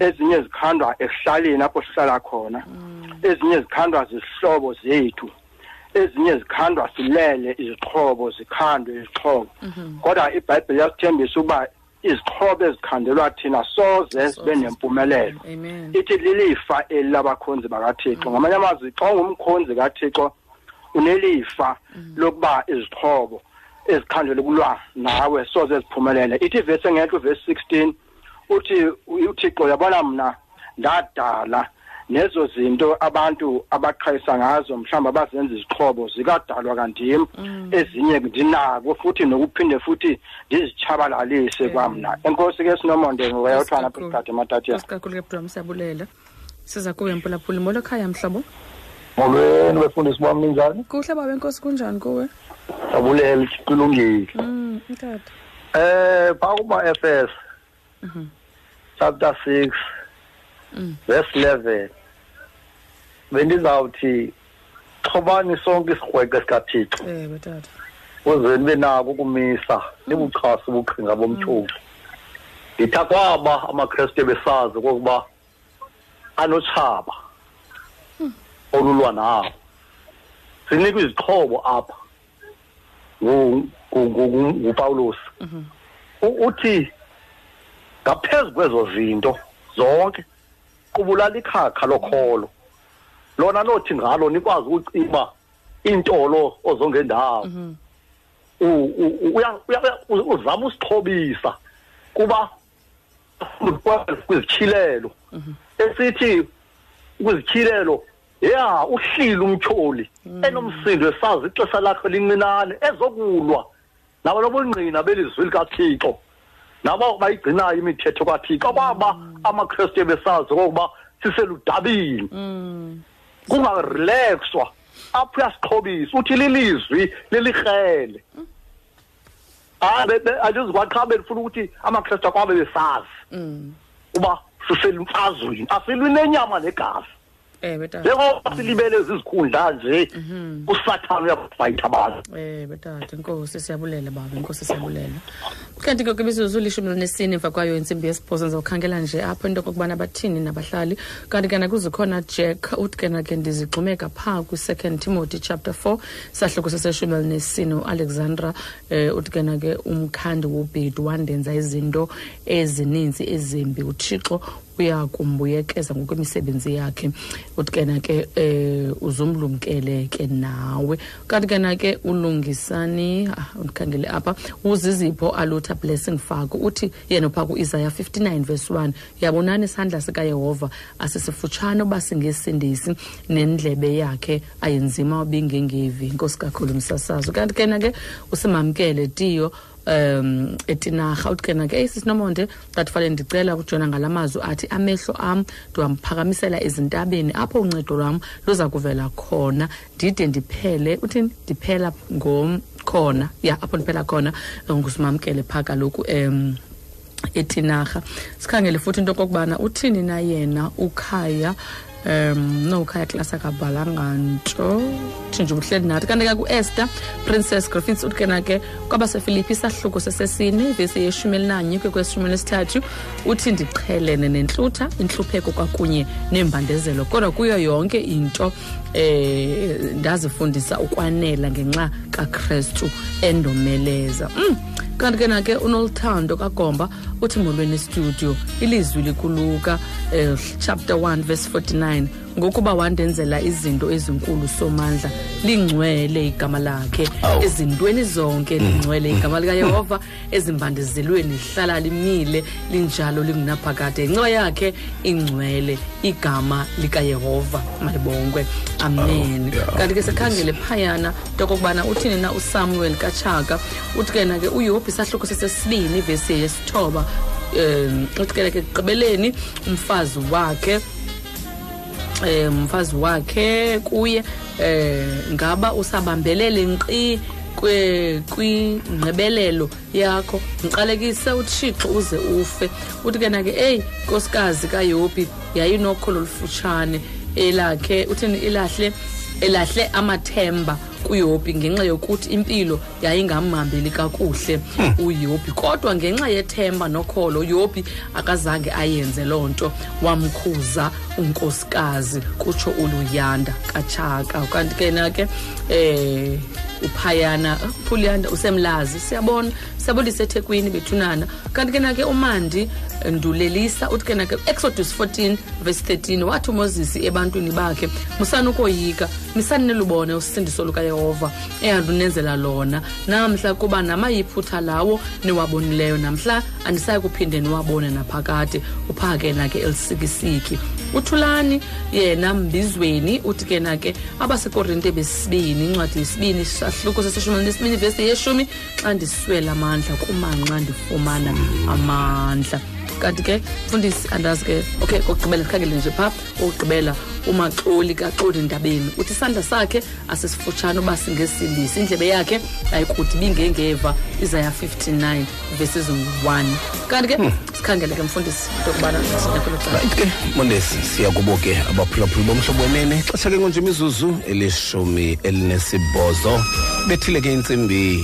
Ezinye zikhandwa ekuhlaleni apho sihlala khona. Ezinye zikhandwa zizihlobo zethu. Ezinye zikhandwa silele izixhobo zikhandwe izixhobo. Kodwa ibhayibhile yasithembisa ukuba izixhobo ezikhandelwa thina soze zibe nempumelelo. Amen. ithi lilifa eli labakhonzi bakathixo ngamanye amazwi xa ungumkhonzi kathixo unelifa lokuba izixhobo ezikhandelwe kulwa nawe soze ziphumelele. Ithi ivesi engentla uvesi 16 uthi uthixo uyabona mna ndadala nezo zinto abantu abaqhayisa ngazo mhlawumbe abazenza izixhobo zikadalwa kandim ezinye ndinako futhi nokuphinde futhi ndizitshabalalise kwamna enkosi ke sinomonde ngokuyayothana apha esikhathi ematatiyana Sikakhulu ke bro siyabulela. Siza kuwe mphulaphula molo ekhaya mhlobo. molweni befundisi bami ninjani Kuhle baba enkosi kunjani kuwe? jabulela kulungile Mm, tata. eh phaa kuma-fs Mhm. chapter six Mm. verse eleven bendizawuthi xhobani sonke isigweke sikathixo. Ewe tata. ukuze nibe nako ukumisa nibuchasa ubuqhinga bomtsholi. Nditha kwaba amakrestu besazi okokuba anotshaba olulwa nawo. Sinikwa izixhobo apha ngu- ngu- ngu- ngupawulos U- uthi ngaphezu kwezo zinto zonke qubulala ikhakha lokholo. Lona nothi ngalo nikwazi ukucima iintolo ozongendawo. Uya- uzama usixhobisa kuba kwizityhilelo esithi kwizityhilelo ya uhlile umtyholi. Enomsindo esazi ixesha lakhe lincinane ezokulwa. Nabo nobungqina belizwi likathixo nabo bayigcinayo imithetho kathixo. Kwaba amakrestu besazi okokuba siseludabini kungarelaxwa apho uyasixhobisa uthi lilizwi lilikrele hayi andizikwaqha bendifuna ukuthi amakrestu akwabe besazi. Uba siselimfazweni asilwi nenyama negazi. Ewe tata njengoba silibele zizikhundla nje usathane uyabafayitha abantu. Ewe tata inkosi siyabulela baba inkosi siyabulela. Kanti ke kwimizuzu lishumi linesine emva kwayo intsimbi yesibhozo ndizawukhangela nje apho into okokubana bathini nabahlali. Kanti ke nakuzikhona jack uthi ke nake ndizigxumeka phaa kwi-second timothy chapter 4 sahluko seseshumi elinesine ualexandra um uthi ke nake umkhandi wobhedu wandenza izinto ezininzi ezimbi. Uthixo uya kumbuyekeza ngokwemisebenzi yakhe uthi ke nake um uzumlumkele ke nawe. Kanti ke nake ulungisani ah, undikhangele apha uzizipho alutha blessing fako uthi yena phaa ku-isaya 59 verse 1 yabonani isandla sikayehova asisifutshane uba singesindisi nendlebe yakhe ayenzima ubingengevi. Inkosi kakhulu umsasazo kanti ke nake usimamkele tiyo um etinarha uthi ke nake eyi sisinomonde tatufale ndicela ukujona ngala mazwi athi amehlo am ndiwamphakamisela ezintabeni apho uncedo lwam luza kuvela khona. Ndide ndiphele uthini? Ndiphela ngomkhona ya apho ndiphela khona ngusimamkele phaa kaloku um etinarha. Sikhangele futhi into okokubana uthini na yena ukhaya um no ukhaya klasi akabhalanga nto uthi nje ubuhleli nathi. Kanti ke ku-esther princess griffins uthi ke kwabasefilipi isahluko sesesine ivesi yeshumi elinanye kwe kwesishumi elisithathu uthi ndiqhelene nentlutha intlupheko kwakunye neembandezelo kodwa kuyo yonke into. Eh ndazifundisa ukwanela ngenxa kakrestu endomeleza mm. kanti ke nake unoluthando kagomba uthi molweni studio ilizwi likuluka eh, chapter 1 verse 49 ngokuba wandenzela izinto ezinkulu somandla lingcwele igama lakhe. Ezintweni zonke lingcwele igama likayehova ezimbandezelweni lihlala limile linjalo lingunaphakade. Ngenxa yakhe ingcwele igama likayehova malibongwe amen. Kanti ke sikhangele phayana into okokubana uthini na usamuel katshaka. Uthi ke na ke uyophi isahluko sesesibini ivesi yesithoba um uthi ke ke ekugqibeleni umfazi wakhe. Eh umfazi wakhe kuye eh ngaba usabambelele nkqi kwe- kwingqibelelo yakho. Ngiqalekise uthixo uze ufe. Uthi ke na-ke eyi nkosikazi kayobi yayinokholo olufutshane elakhe uthini ilahle elahle amathemba kuyobi ngenxa yokuthi impilo yayingamhambeli kakuhle uyobi. Kodwa ngenxa yethemba nokholo yobi akazange ayenze loo nto. Wamkhuza unkosikazi kutsho uluyanda katshaka kanti ke na-ke eh uphayana uphuliyanda usemlazi siyabona siyabonisa ethekwini bethunana. Kanti ke na-ke umandi eh, ndulelisa uthi ke na-ke exodus 14 verse 13 wathi umozisi ebantwini bakhe musanukoyika misanilubone usindiso lukayehova eyandunenzela lona. Namhla kuba namayiphutha lawo niwabonileyo namhla andisayi kuphinde niwabone naphakade. Uphake na-ke elisikisiki uthulani yena mbizweni uthi ke na-ke abasekorinte besibini incwadi yesibini sahluko seseshumi elinesibini vesi yeshumi xa ndiswela amandla kumanxa ndifumana amandla. Kanti ke mfundisi andazi ke okay kokugqibela sikhangele nje phaa kokugqibela umaxoli kaxoli ndabeni uthi isandla sakhe asisifutshane uba singesindisi indlebe yakhe ayikuthi ibingengeva izaya 59 verses 1 kanti ke sikhangele ke mfundisi into yokubana sinyakwelo right ke mondesi siyakubo ke abaphulaphuli bomhlobo wenene xesha ke ngonje imizuzu elishumi elinesibhozo. Bethile ke intsimbi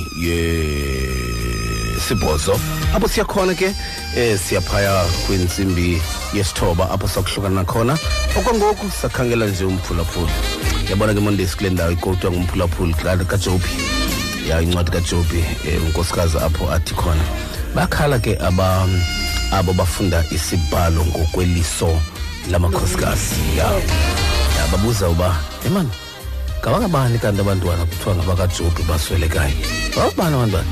yesibhozo apho siyakhona ke eh siyaphaya kwintsimbi yesithoba apho sakuhlukana khona. Okwangoku sakhangela nje umphulaphuli. Yabona ke mondesi kule ndawo ikotwa ngumphulaphuli ka- kajobi ya incwadi kajobi um unkosikazi apho athi khona. Bakhala ke aba abo bafunda isibhalo ngokweliso lamakhosikazi. Ya ya babuza uba emani ngabangabani kanti abantwana kuthiwa ngabakajobi baswelekayo? Ngababani abantwana?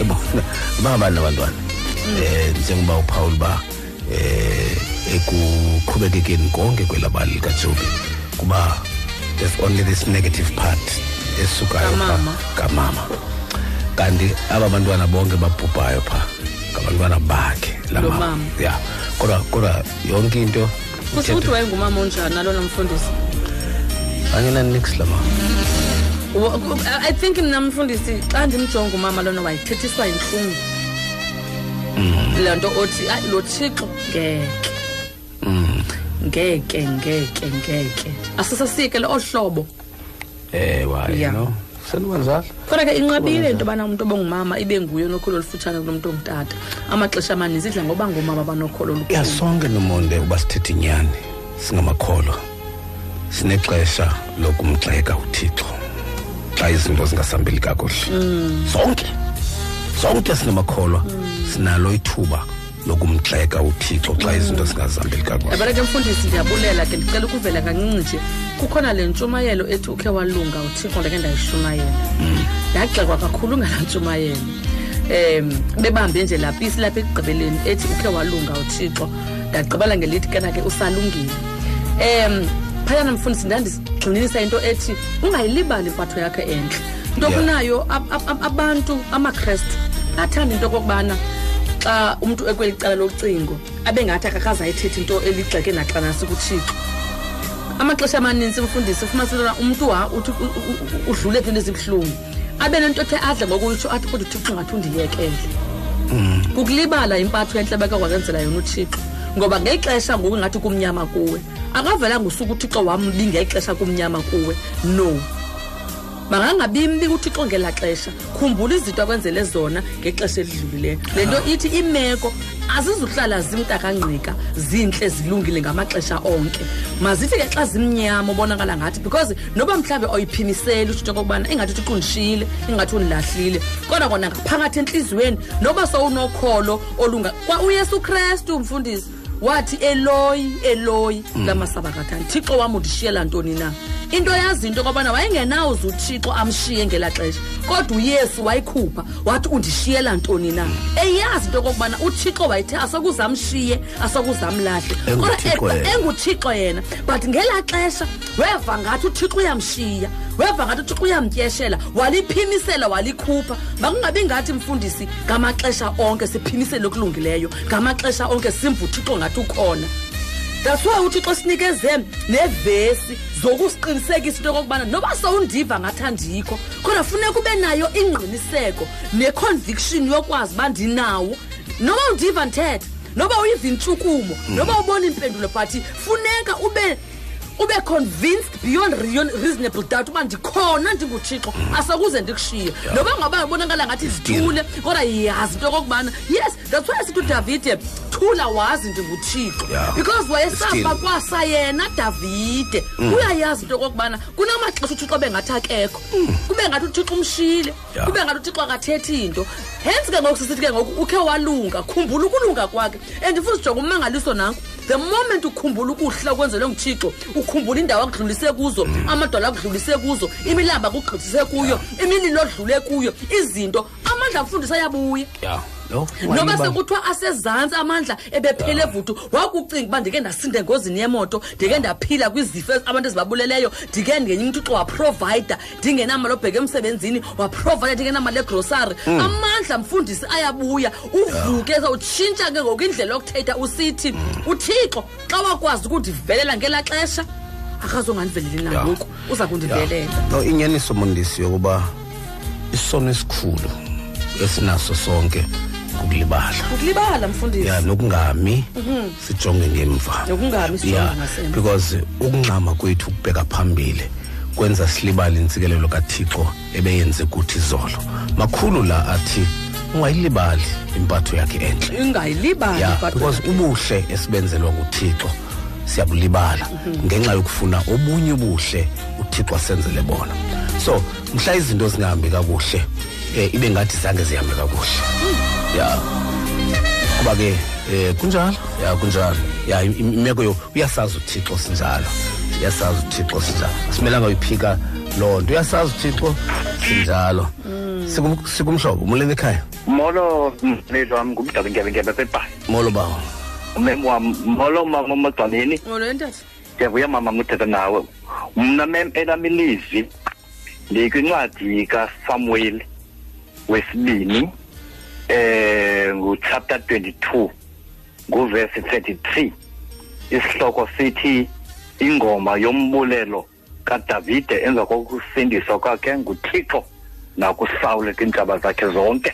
Ebona bangabani abantwana eh njengoba uPaul ba eh ekuqhubekekeni konke kwelabali likajobi kuba there's only this negative part esukayo pha Kamama. kamama. Kanti aba bantwana bonke babhubhayo pha ngabantwana bakhe la Lo mama. mama. ya kodwa kodwa yonke into kusho ukuthi wayengumama onjani nalona mfundisi? Angenanix la mama. Wa- ku- i think mna mfundisi xa ndimjonga umama lona wayithethiswa yintlungu. Le nto othi ayi lo thixo ngeke. Ngeke ngeke ngeke. Asisasike lo hlobo ewa Yeah. you know senobanjalo kodwa ke inqabile into yobana umuntu obongumama ibe nguye onokholo olufutshane kulo mntu ongutata. Amaxesha amaninzi idla ngoba ngoomama banokholo olukhulu. Ya sonke nomonde uba sithethe inyani singamakholwa sinexesha lokumgxeka uthixo. Xa izinto zingasambeli kakuhle. Mm. zonke zonke singamakholwa sinalo ithuba lokumgxeka uthixo xa izinto zingazihambeli kakuhle. Yabona ke mfundisi ndiyabulela ke ndicela ukuvela kancinci nje. Kukhona le ntshumayelo ethi ukhe walunga uthixo ndake ndayishumayela. Ndagxekwa kakhulu ngalaa ntshumayelo. Um bebambe nje laa pisi lapha ekugqibeleni ethi ukhe walunga uthixo. Ndagqibela ngelithi kena ke usalungile. Um phayana mfundisi ndandigxininisa into ethi ungayilibali impatho yakhe entle. Into Yeah. kunayo ab- ab- ab- abantu amakrestu athanda into okokubana xa umntu ekweli cala locingo abe ngathi akakazayithethi into eligxeke naxana sikuthixo amaxesha amaninzi mfundisi ufumanisa into yobana umntu wa uthi u- u- u- udlule ezintweni ezibuhlungu abe nento ethe adle ngokutsho athi kodwa uthixo ngathi undiyekele. Kukulibala impatho entle bekakwazenzela yona uthixo. Ngoba ngexesha ngoku ngathi kumnyama kuwe. Akavelanga usuku uthixo wambi ngexesha kumnyama kuwe. No. Makangabimbi uthixo ngelaa xesha. Khumbula izinto akwenzele zona ngexesha elidlulileyo. Le nto ithi iimeko azizuhlala zimntakangqika zintle zilungile ngamaxesha onke. Mazithi ke xa zimnyama ubonakala ngathi because noba mhlawumbi awuyiphimiseli utshintsho okokubana ingathi uthixo undishiyile ingathi undilahlile kodwa kona ngaphakathi entliziyweni noba sowunokholo olunga kwa uyesu krestu mfundisi. Wathi eloyi eloyi lamasabakathani thixo wam undishiyela ntoni na? Into yazi into okobana wayengenawuze uthixo amshiye ngelaa xesha kodwa uyesu wayikhupha wathi undishiyela ntoni na? Eyazi into yokokubana uthixo wayethe asokuze amshiye asokuze amlahle kodwa enguthixo yena. But ngelaa xesha weva ngathi uthixo uyamshiya weva ngathi uthixo uyamtyeshela waliphimisela walikhupha. Makungabi ngathi mfundisi ngamaxesha onke siphimisele okulungileyo ngamaxesha onke simva uthixo ngathi ukhona. That's why uthixo sinikeze nevesi zokusiqinisekisa into okokubana noba sowundiva ngathi andikho kodwa funeka ube nayo ingqiniseko neconviction yokwazi uba ndinawo. Noba undiva ndithetha noba uyiva intshukumo noba ubona impendulo but funeka ube ube convinced beyond reon- reasonable doubt uba ndikhona ndinguthixo. Asakuze ndikushiye. Noba ngaba ubonakala ngathi zithule kodwa yazi into okokubana yes that's why sithi udavide thula wazi ndinguthixo. Yeah. because wayesafa Still. kwasa yena davide. Mm. uyayazi into okokubana kunamaxesha uthixo bengathi akekho kube ngathi uthixo umshile Yeah. kube ngathi uthixo akathethi into. Hence ke ngoku sisithi ke ngoku ukhe walunga khumbula ukulunga kwakhe. And futhi jonga umangaliso nanko the moment ukhumbula ukuhla okwenzelwe nguthixo ukhumbula indawo akudlulise kuzo amadwala akudlulise kuzo imilamba akugqithise kuyo imililo odlule kuyo izinto amandla akufundisa ayabuya. Ya no noba sekuthiwa asezantsi amandla ebephele vuthu wakucinga uba ndike ndasinda engozini yemoto ndike ndaphila kwizifo abantu ezibabuleleyo ndike ngenye uthixo waprovayida ndingenamali obheka emsebenzini waprovayida ndingenamali egrosari Mm. amandla mfundisi ayabuya uvuke zawutshintsha ke ngoku indlela yokuthetha usithi uthixo xa wakwazi ukundivelela ngelaa xesha akazongandiveleli nangoku uza kundivelela no inyaniso mondisi yokuba isono esikhulu esinaso sonke kukulibala ukulibala mfundisi. Ya nokungami Mhm. sijonge ngemva. Nokungami sijonge ngasemva. because ukungxama kwethu ukubheka phambili kwenza silibale intsikelelo kathixo ebeyenze kuthi izolo makhulu la athi ungayilibali impatho yakhe entle ingayilibali ya but- because ubuhle esibenzelwa nguthixo siyabulibala ngenxa yokufuna obunye ubuhle uthixo asenzele bona. So mhla izinto zingahambi kakuhle eh ibe ngathi zange zihambe kakuhle. Ya. Kuba ke eh kunjalo? Ya kunjalo. Ya im- im- imeko yo uyasazi uthixo sinjalo. Uyasazi uthixo sinjalo. Simelanga uyiphika loo nto. Uyasazi uthixo sinjalo. Sikum- sikumhlobo umleni ekhaya? Molo mlelo wami ngumdabi ngebe ngebe bebhayi molo bawo umem wami molo mama magcaneni Molo ntate ndiyavuya mama nguthetha nawe. Mna mem elami ilizwi ndikwincwadi kasamuel wesibini eh nguchapter 22 nguvesi 33 isihloko sithi ingoma yombulelo kadavide emva kokusindiswa kwakhe nguthixo nakusawule kwiintshaba zakhe zonke.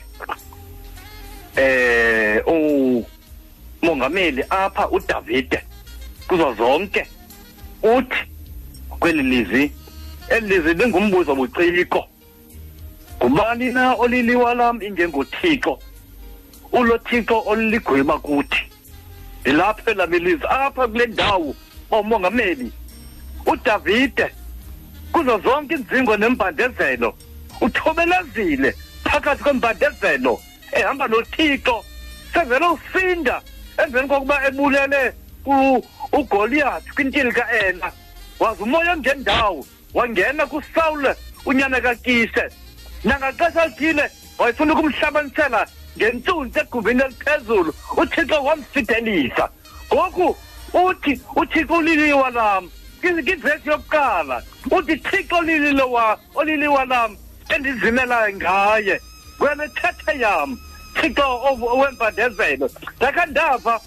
Eh umongameli apha udavide kuzo zonke uthi kweli lizwi eli lizwi lingumbuzo buciko. Ngubani na oliliwa lam ingengothixo ulo thixo oluligweba kuthi ndilapha elabelizwe apha kule ndawo bawumongameli udavide kuzo zonke iindzingo nembandezelo uthobelezile phakathi kwembandezelo ehamba nothixo sevele usinda emveni kokuba ebulele ugoliath kwintili ka-ela waze umoya ongendawo wangena kusawule unyana kakise. Nangaxesha lithile wayefuna ukumhlabanisela ngentsunzi egumbini eliphezulu uthixo wamsidelisa. Ngoku uthi uthixo uliliwa lam kivesi yokuqala. Uthi thixo oliliwa lam endizimelayo ngaye kwele thethe yam. Thixo ov- wembandezelo ndakhe ndava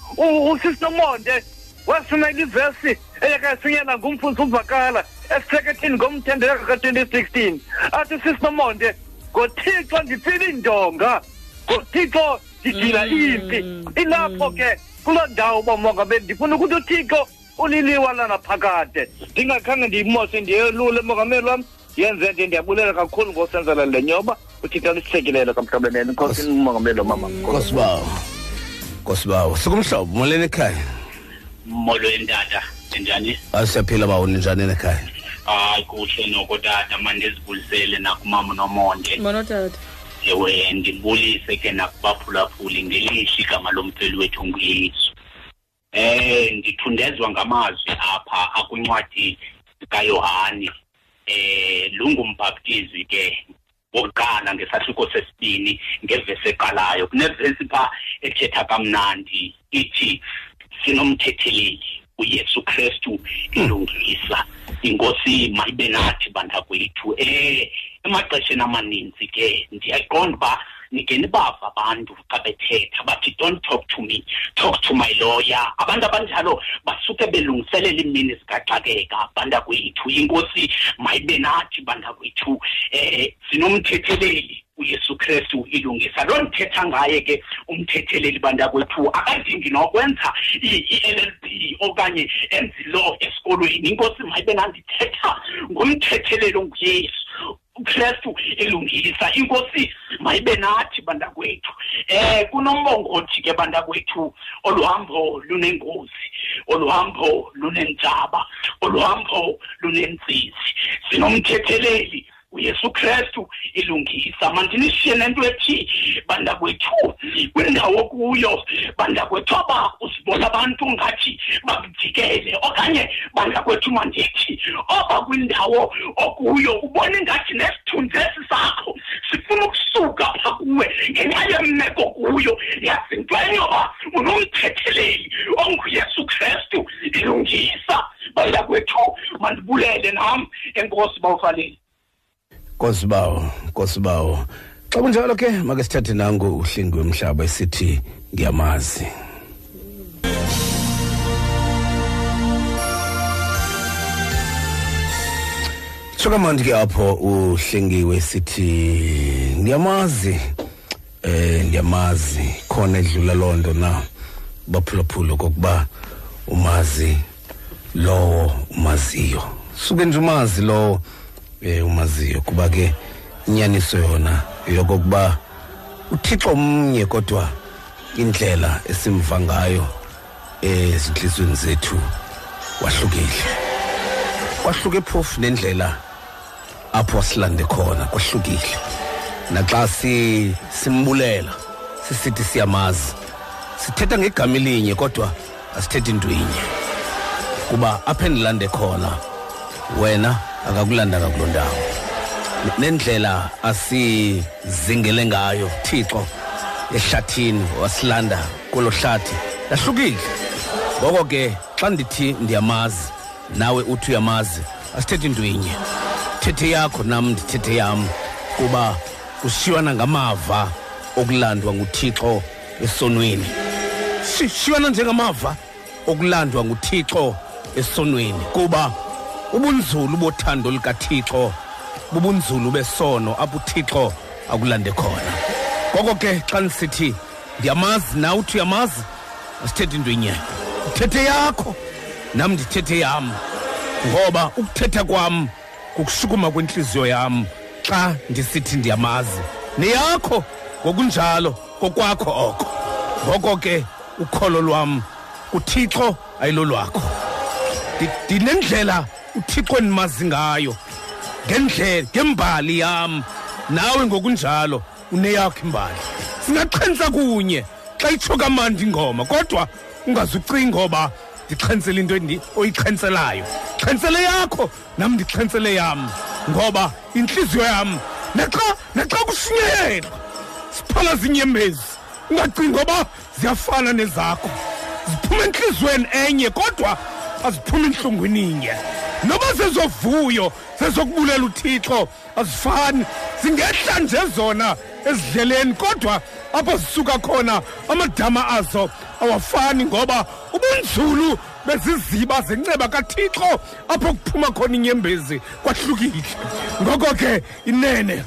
usisinomonde wasimela ivesi eyakasinyela ngumfundisi uvakala esisekethini ngomthendeleko ka-2016 athi sisinomonde ngothixo ndifile iindonga ngothixo ndidila impi. Ilapho ke kuloo ndawo bomongameli ndifuna ukuthi uthixo uliliwa lana phakade. Ndingakhange ndiyimoshe ndiyelule mongameli wam. Yenze nje ndiyabulela kakhulu ngosenzela le nyoba uthixo lisihlekilela kamhlobeleni nkosi mongameli wamama. Nkosibawo nkosibawo sikumhlobo molweni ekhaya? Molweni tata. Njani asiyaphila bawo ninjani ekhaya? Hayi kuhle noko tata. Mandizibulisele nakumama nomonde. Mona tata. Ewe ndibulise ke nakubaphulaphuli ngelihle igama lomfeli wethu nguyesu eh ndithundezwa ngamazwi apha akwincwadi kayohani eh lungumbhaptizi ke wokuqala ngesahluko sesibini ngevesi eqalayo. Kunevesi pha ethetha kamnandi ithi sinomthetheleli uyesu kristu ilungisa. Inkosi mayibe nathi bantakwethu. Eh emaxesheni amaninzi ke ndiyaqonda uba nike nibava abantu xa bethetha bathi don't talk to me talk to my lawyer. Abantu abanjalo basuke belungiselela iimini zikaxakeka bantakwethu. Inkosi mayibe nathi bantakwethu eh sinomthetheleli uyesu kristu ilungisa. Loo ndithetha ngaye ke umthetheleli bantakwethu akadingi nokwenza i-l l b okanye enze law esikolweni. Inkosi mayibe nandithetha ngumthetheleli onguyesu. Ukristu elungisa inkosi mayibe nathi bantakwethu. Eh kunombongothi ke bantakwethu oluhambo lunengozi oluhambo lunentsaba oluhambo lunentsizi. Sinomthetheleli uyesu kristu ilungisa. Mandinishiye nento ethi bantakwethu kwindawo kuyo bantakwethu aba uzibona abantu ngathi bakujikele okanye bantakwethu mandithi oba kwindawo okuyo ubona ingathi nesithunzi esi sakho sifuna ukusuka pha kuwe ngenxa yemeko kuyo yazi ntwenyoba unomthetheleli onguyesu kristu ilungisa. Bantakwethu mandibulele nam. Enkosi bawufaleli nkosibawo nkosibawo xa kunjalo ke make sithathe nango uhlingi wemhlaba esithi ngiyamazi. Tsho kamandi ke apho uhlengiwe sithi ndiyamazi eh ndiyamazi khona edlula loo nto na baphulaphula kokuba umazi lowo umaziyo. Suke nje umazi lowo eh umaziyo kuba ke inyaniso yona yokokuba uthixo omnye kodwa indlela esimva ngayo ezinhlizweni zethu wahlukile kwahluke phofu nendlela apho silande khona kwahlukile. Naxa si simbulela sisithi siyamazi sithetha ngegama elinye kodwa asithethi into inye. Kuba apha endilande khona wena akakulandanga kuloo ndawo nendlela asizingele ngayo thixo ehlathini wasilanda kolo hlathi yahlukile ngoko ke xa ndithi ndiyamazi nawe uthi uyamazi asithethi into inye. Thethe yakho nam ndithethe yam kuba kushiywana ngamava okulandwa nguthixo esonweni. Shiywana njengamava okulandwa nguthixo esonweni kuba ubunzulu bothando likathixo bubunzulu besono apho uthixo akulande khona. Ngoko ke xa ndisithi ndiyamazi nawe uthi uyamazi? Asithethi into inye thethe yakho nam ndithethe yam. Ngoba ukuthetha kwam kukushukuma kwentliziyo yam xa ndisithi ndiyamazi. Neyakho ngokunjalo kokwakho oko. Ngoko ke ukholo lwam kuthixo ayilolwakho. Ndi- ndinendlela uthixo endimazi ngayo. Ngendlela ngembali yam. Nawe ngokunjalo uneyakho imbali. Singaqhenisa kunye. Xa itsho kamandi ingoma kodwa ungazucinga ngoba ndixhentsele into oyixhentselayo xhentsele yakho nam ndixhentsele yam. Ngoba intliziyo yam naxa naxa kushinyelwa siphala zinyembezi. Ungacingi ngoba ziyafana nezakho. Ziphuma entliziyweni enye kodwa aziphuma entlungwini inye. Noba zezovuyo zezokubulela uthixo azifani. Zingehla nje zona ezidleleni kodwa apho zisuka khona amadama azo awafani ngoba ubunzulu beziziba zenceba kathixo apho kuphuma khona inyembezi kwahlukile. Ngoko ke inene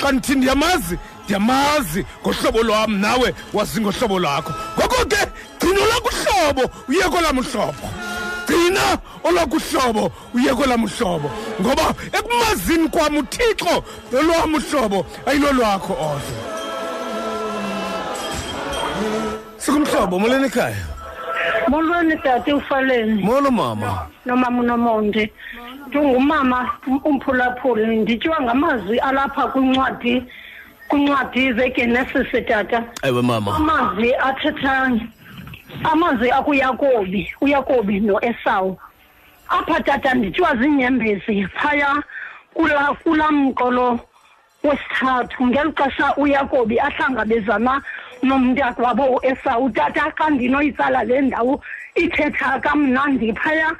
xa ndithi ndiyamazi ndiyamazi ngohlobo lwam nawe wazi ngohlobo lwakho. Ngoko ke gcina olwakho uhlobo uye kwelam uhlobo. Gcina olwakho uhlobo uye kwelam uhlobo ngoba ekumazini kwam uthixo nolwam uhlobo ayilolwakho odwa sikumhlobo molweni ekhaya? Molweni tata ufaleni. Molo mama. Nomama unomonde ndingumama umphulaphuli ndityiwa ngamazwi alapha kwincwadi kwincwadi zegenesis tata ewe mama. Amazwi athetha amazwi akuyakobi uyakobi noesawu apha tata ndityiwa ziinyembezi phaya kula kula mqolo wesithathu. Ngeli xesha uyakobi ahlangabezana nomntakwabo uesawu. Tata xa ndinoyitsala le ndawo ithetha kamnandi phaya.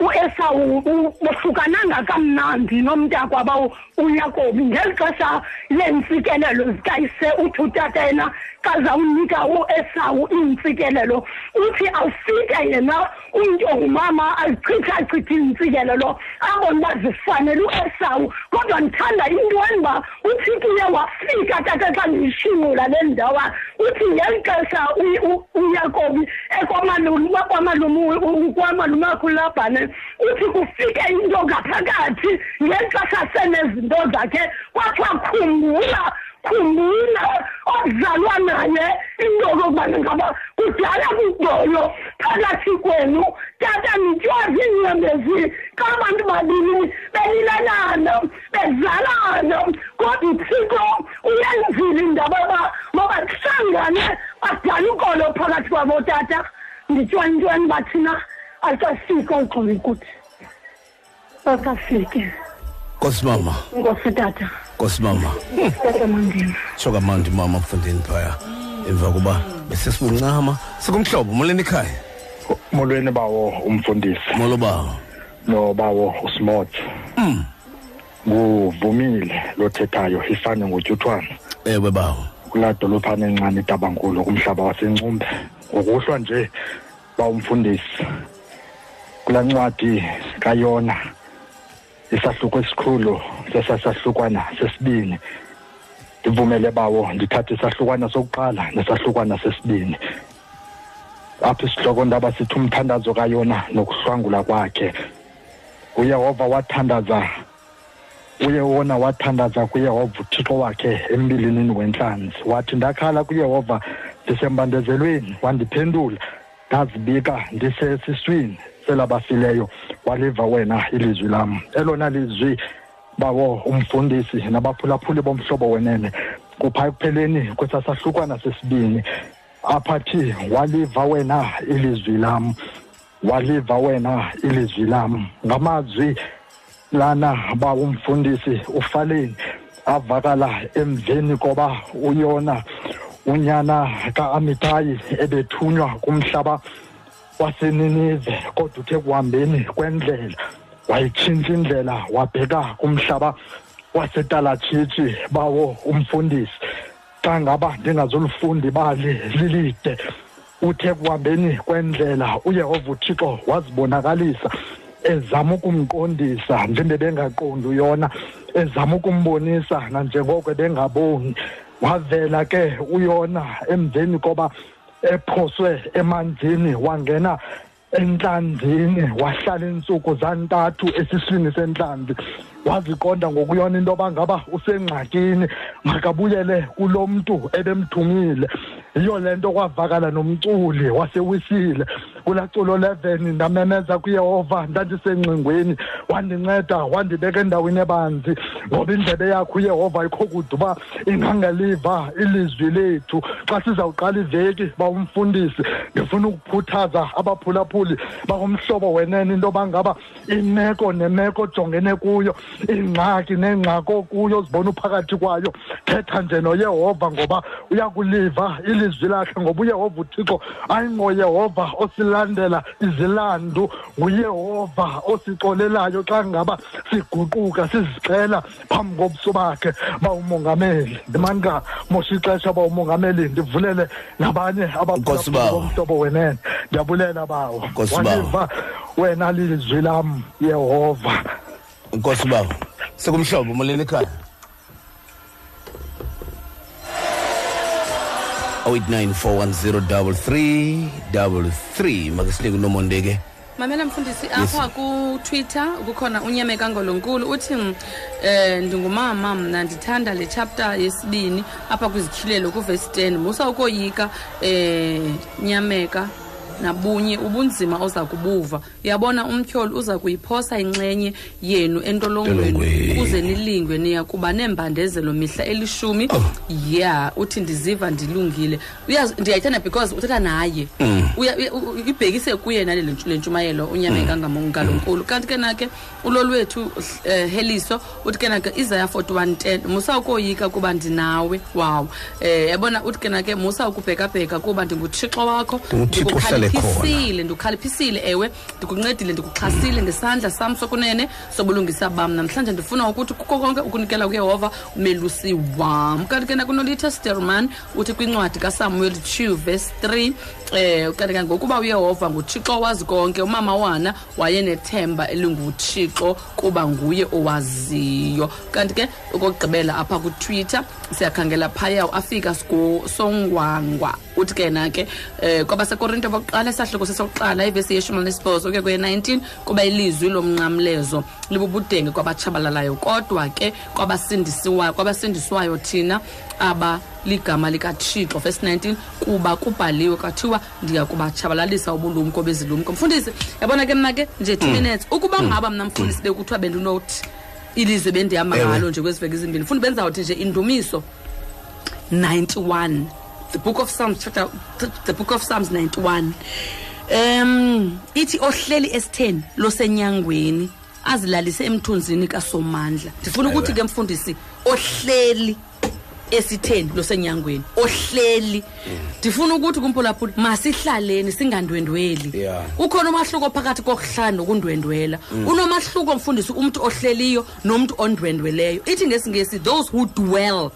Uesawu u- bohlukananga kamnandi nomntakwaba uyakobi ngeli xesha leentsikelelo zikayise uthi utata yena kazawunika uesawu iintsikelelo. Uthi awufike yena umntu ongumama azichithachithe iintsikelelo abone uba zifanele uesawu. Kodwa ndithanda intweni uba uthi kuye wafika tata xa ndiyishingula le ndawa uthi ngeli xesha u- u- uyakobi ekwamalume kwamalume kwamalume akho ulabhane uthi kufike into ngaphakathi ngeli xesha senezinto zakhe kwathiwa khumbula khumbula okuzalwa naye into okokubana ngaba kudala kudolo phakathi kwenu. Tata nityiwa ziinyembezi xa abantu babini belilelana bezalana kodwa uthixo uyenzile indaba yoba mabahlangane badala ukolo phakathi kwabo tata. Ndityiwa intweni bathina asasike ugxola ikuthi asafike nkosi mama. Nkosi tata. Nkosi mama. Tata mandini tsho kamandi mama kufundeni phaya. Emva koba besesibuncama sikumhlobo molweni ekhaya. Molweni bawo umfundisi. Molo bawo. Nobawo usmot. Mm. nguvumile lothethayo ifane ngotyuthwana ewe bawo. Kulaa dolophana encane itabankulu kumhlaba wasencumbe. Ngokuhlwa nje bawumfundisi kulaa ncwadi kayona isahluko esikhulu sesasahlukwana sesibini. Ndivumele bawo ndithathe isahlukwana sokuqala nesahlukwana sesibini. Apho isihloko ndaba sithi umthandazo kayona nokuhlwangula kwakhe. Uyehova wathandaza uyewona wathandaza kuyehova uthixo wakhe embilinini wentlanzi. Wathi ndakhala kuyehova ndisembandezelweni wandiphendula. Ndazibika ndisesiswini selabafileyo waliva wena ilizwi lam. Elona lizwi bawo umfundisi nabaphulaphuli bomhlobo wenene. Kupha ekupheleni kwesasahlukwana sesibini aphathi waliva wena ilizwi lam. Waliva wena ilizwi lam. Ngamazwi lana bawumfundisi ufaleni avakala emveni koba uyona unyana ka-amitayi ebethunywa kumhlaba waseninive kodwa uthe kuhambeni kwendlela. Wayitshintsha indlela wabheka kumhlaba wasetalatshitshi bawo umfundisi. Xa ngaba ndingazulufunda ibali lilide uthe kuhambeni kwendlela uyehova uthixo wazibonakalisa. Ezama ukumqondisa njengebengaqondi yona ezama ukumbonisa nanjengoko ebengaboni wavela ke uyona emveni koba ephoswe emanzini wangena entlanzini wahlala iintsuku zantathu esiswini sentlanzi. Waziqonda ngokuyona into yoba ngaba usengxakini. Makabuyele kulo mntu ebemthumile yiyo le nto kwavakala nomculi wasewisile. Kulaa culo 11 ndamemeza kuyehova ndandisengcingweni wandinceda wandibeka endaweni ebanzi. Ngoba indlebe yakho uyehova ayikho kude uba ingangeliva ilizwi lethu. Xa sizawuqala iveki bawumfundisi. Ndifuna ukukhuthaza abaphulaphuli bakumhlobo wenene into yoba ngaba imeko nemeko ojongene kuyo. Ingxaki nengxako kuyo zibona uphakathi kwayo. Thetha nje noyehova ngoba uyakuliva ilizwi lakhe ngoba uyehova uthixo ayingoyehova osilandela izilandu. Nguyehova osixolelayo xa ngaba siguquka sizixela phambi kobuso bakhe. Bawumongameli. Ndimani ngamosha ixesha bawumongameli ndivulele nabanye abomhlobo wenene. Ndiyabulela bawo. waliva wena lizwi lam yehova. Nkosi baba sekumhlobo molweni ekhaya. 0894103333 makesinike unomonde ke mamela mfundisi apha kutwitter kukhona unyameka ngolonkulu uthi mm, eh ndingumama mna ndithanda le chapter yesibini apha kwizityhilelo kuvesi 10 musa ukoyika eh nyameka. Nabunye ubunzima oza kubuva. Uyabona umtyholi uza kuyiphosa inxenye yenu entolongweni Entolongweni. ukuze nilingwe niya kuba neembandezelo mihla elishumi. Yeah uthi ndiziva ndilungile. Uyazi- ndiyayithanda because uthetha naye. Mm. Uya- uya- u- u- ibhekise kuye nale le ntshu- le ntshumayelo unyameka ngalonkulu kanti ke nake ulolwethu uh, heliso uthi ke nake izaya 4110 musa ukoyika kuba ndinawe. Wow. Eh yabona uthi ke nake musa ukubhekabheka kuba ndinguthixo wakho NguThixo uhlale khona. ndikukhaliphile ndikukhalipisile ewe. Ndikuncedile ndikuxhasile. Ngesandla sam sokunene sobulungisa bam. Namhlanje ndifuna ukuthi kuko konke ukunikela kuyehova umelusi wam. Kanti ke nakunolitha sterman uthi kwincwadi kasamuel 2 verse 3 eh kanti ke ngokuba uyehova nguthixo owazi konke umama wana wayenethemba elinguthixo kuba nguye owaziyo. Kanti ke okokugqibela apha kutwitter siyakhangela phaya afika Sgo- songwangwa. Uthi ke na ke eh kwabasekorinto bokuqala isahluko sesokuqala ivesi yeshumi nesibhozo ke kwe-19 kuba ilizwi lomnqamlezo libubudenge kwabatshabalalayo. Kodwa ke kwabasindisiwayo kwabasindiswayo thina aba ligama likathixo verse 19 kuba kubhaliwe kwathiwa ndiya kubatshabalalisa ubulumko bezilumko. Mfundisi yabona ke mna ke nje two Mm. minutes ukuba ngaba mna mfundisi bekuthiwa bendinothi ilizwe bendihamba ngalo nje kweziveki ezimbini fundi benzawuthi nje indumiso 91 the book of psalms chapter the book of psalms 91 um ithi ohleli esitheni losenyangweni azilalise emthunzini kasomandla. Ndifuna ukuthi ke mfundisi ohleli esitheni losenyangweni ohleli. Ndifuna ukuthi kumpulaphula masihlaleni singandwendweli. Ukhona umahluko phakathi kokuhlala nokundwendwela. Mm. unomahluko mfundisi umntu ohleliyo nomntu ondwendweleyo. Ithi ngesingesi those who dwell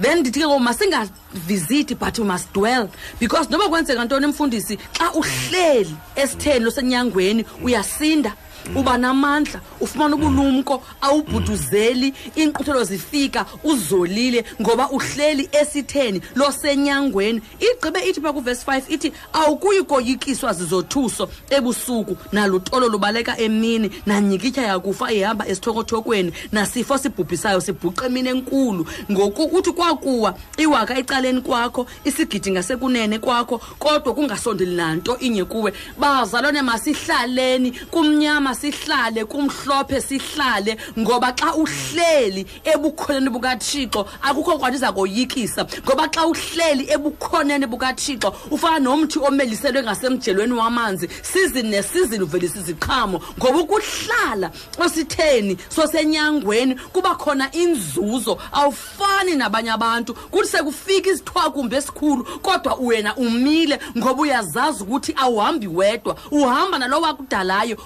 then ndithi ke ngoku masingavisiti but we must dwell. Because noba kwenzeka ntoni mfundisi xa uhleli esitheni losenyangweni uyasinda uba namandla ufumana ubulumko awubhuduzeli iinkquthelo zifika uzolile ngoba uhleli esitheni losenyangweni. Igqibe ithi pha kuvesi 5 ithi awukuyi koyikiswa zizothuso ebusuku nalutolo lubaleka emini nanyikitya yakufa ihamba esithokothokweni nasifo sibhubhisayo sibhuqa emini enkulu. Ngoku uthi kwakuwa iwaka ecaleni kwakho isigidi ngasekunene kwakho kodwa kungasondeli nanto inye kuwe. Bazalwane masihlaleni kumnyama sihlale kumhlophe sihlale ngoba xa uhleli ebukhoneni bukathixo akukho kwanto iza koyikisa ngoba xa uhleli ebukhoneni bukathixo ufana nomthi omeliselwe ngasemjelweni wamanzi sizini nesizini uvelisa iziqhamo ngoba ukuhlala ositheni sosenyangweni kuba khona inzuzo awufani nabanye abantu. Kuthi sekufika isithwakumbi esikhulu kodwa wena umile ngoba uyazazi ukuthi awuhambi wedwa. Uhamba nalo wakudalayo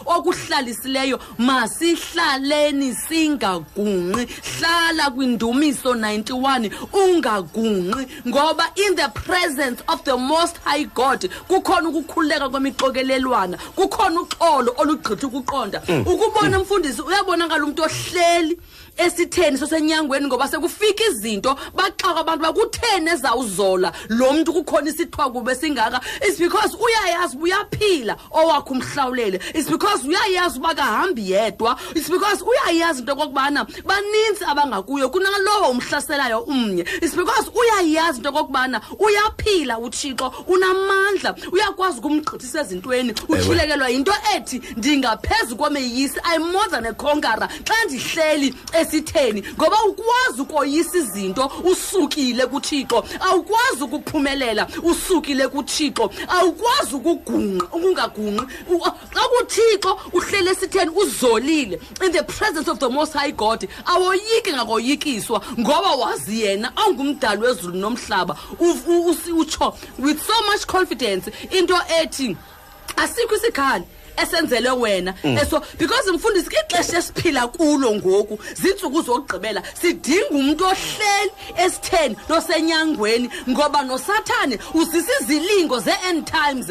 okuhlalisileyo masihlaleni singagunqi hlala kwindumiso 91 ungagunqi ngoba in the presence of the most high god kukhona ukukhululeka kwemixokelelwana kukhona uxolo olugqitha ukuqonda Mm. ukubona mfundisi uyabonakala umuntu ohleli esitheni sosenyangweni ngoba sekufika izinto baxaka abantu bakutheni ezawuzola? Lo muntu kukhona isithiwa kube singaka? It's because uyayazi uba uyaphila owakhe umhlawulele. It's because uyayazi uba kahambi yedwa. It's because uyayazi into okokubana baninzi abangakuyo kunalowo umhlaselayo umnye. It's because uyayazi into okokubana uyaphila utshixo unamandla uyakwazi ukumgqithisa ezintweni utyhilekelwa yinto ethi ndingaphezu komeyisi i'm more than a conqueror. Xa ndihleli esitheni ngoba ukwazi ukoyisa izinto usukile kuthixo. Awukwazi ukuphumelela usukile kuthixo. Awukwazi ukugungqa ukungagungqi U- xa kuthixo uhleli esitheni uzolile. In the presence of the most high god awoyiki ngakoyikiswa ngoba wazi yena ongumdali wezulu nomhlaba. U- u- usi- utsho with so much confidence into ethi asikho isikhali. Esenzele wena. Mm. eso because mfundisi ixesha esiphila kulo ngoku zintsuku zokugqibela sidinga umuntu ohleli esitheni nosenyangweni ngoba nosathane uzisa izilingo ze-end times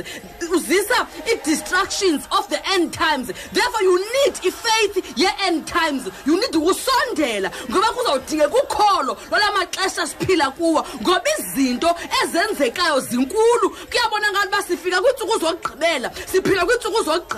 uzisa i-distractions of the end times. Therefore you need ifaith ye-end times. You need ukusondela ngoba kuzawudingeka ukholo lwala maxesha siphila kuwo ngoba izinto ezenzekayo zinkulu. Kuyabonakala uba sifika kwiintsuku zokugqibela siphila kwiintsuku zokugqibela.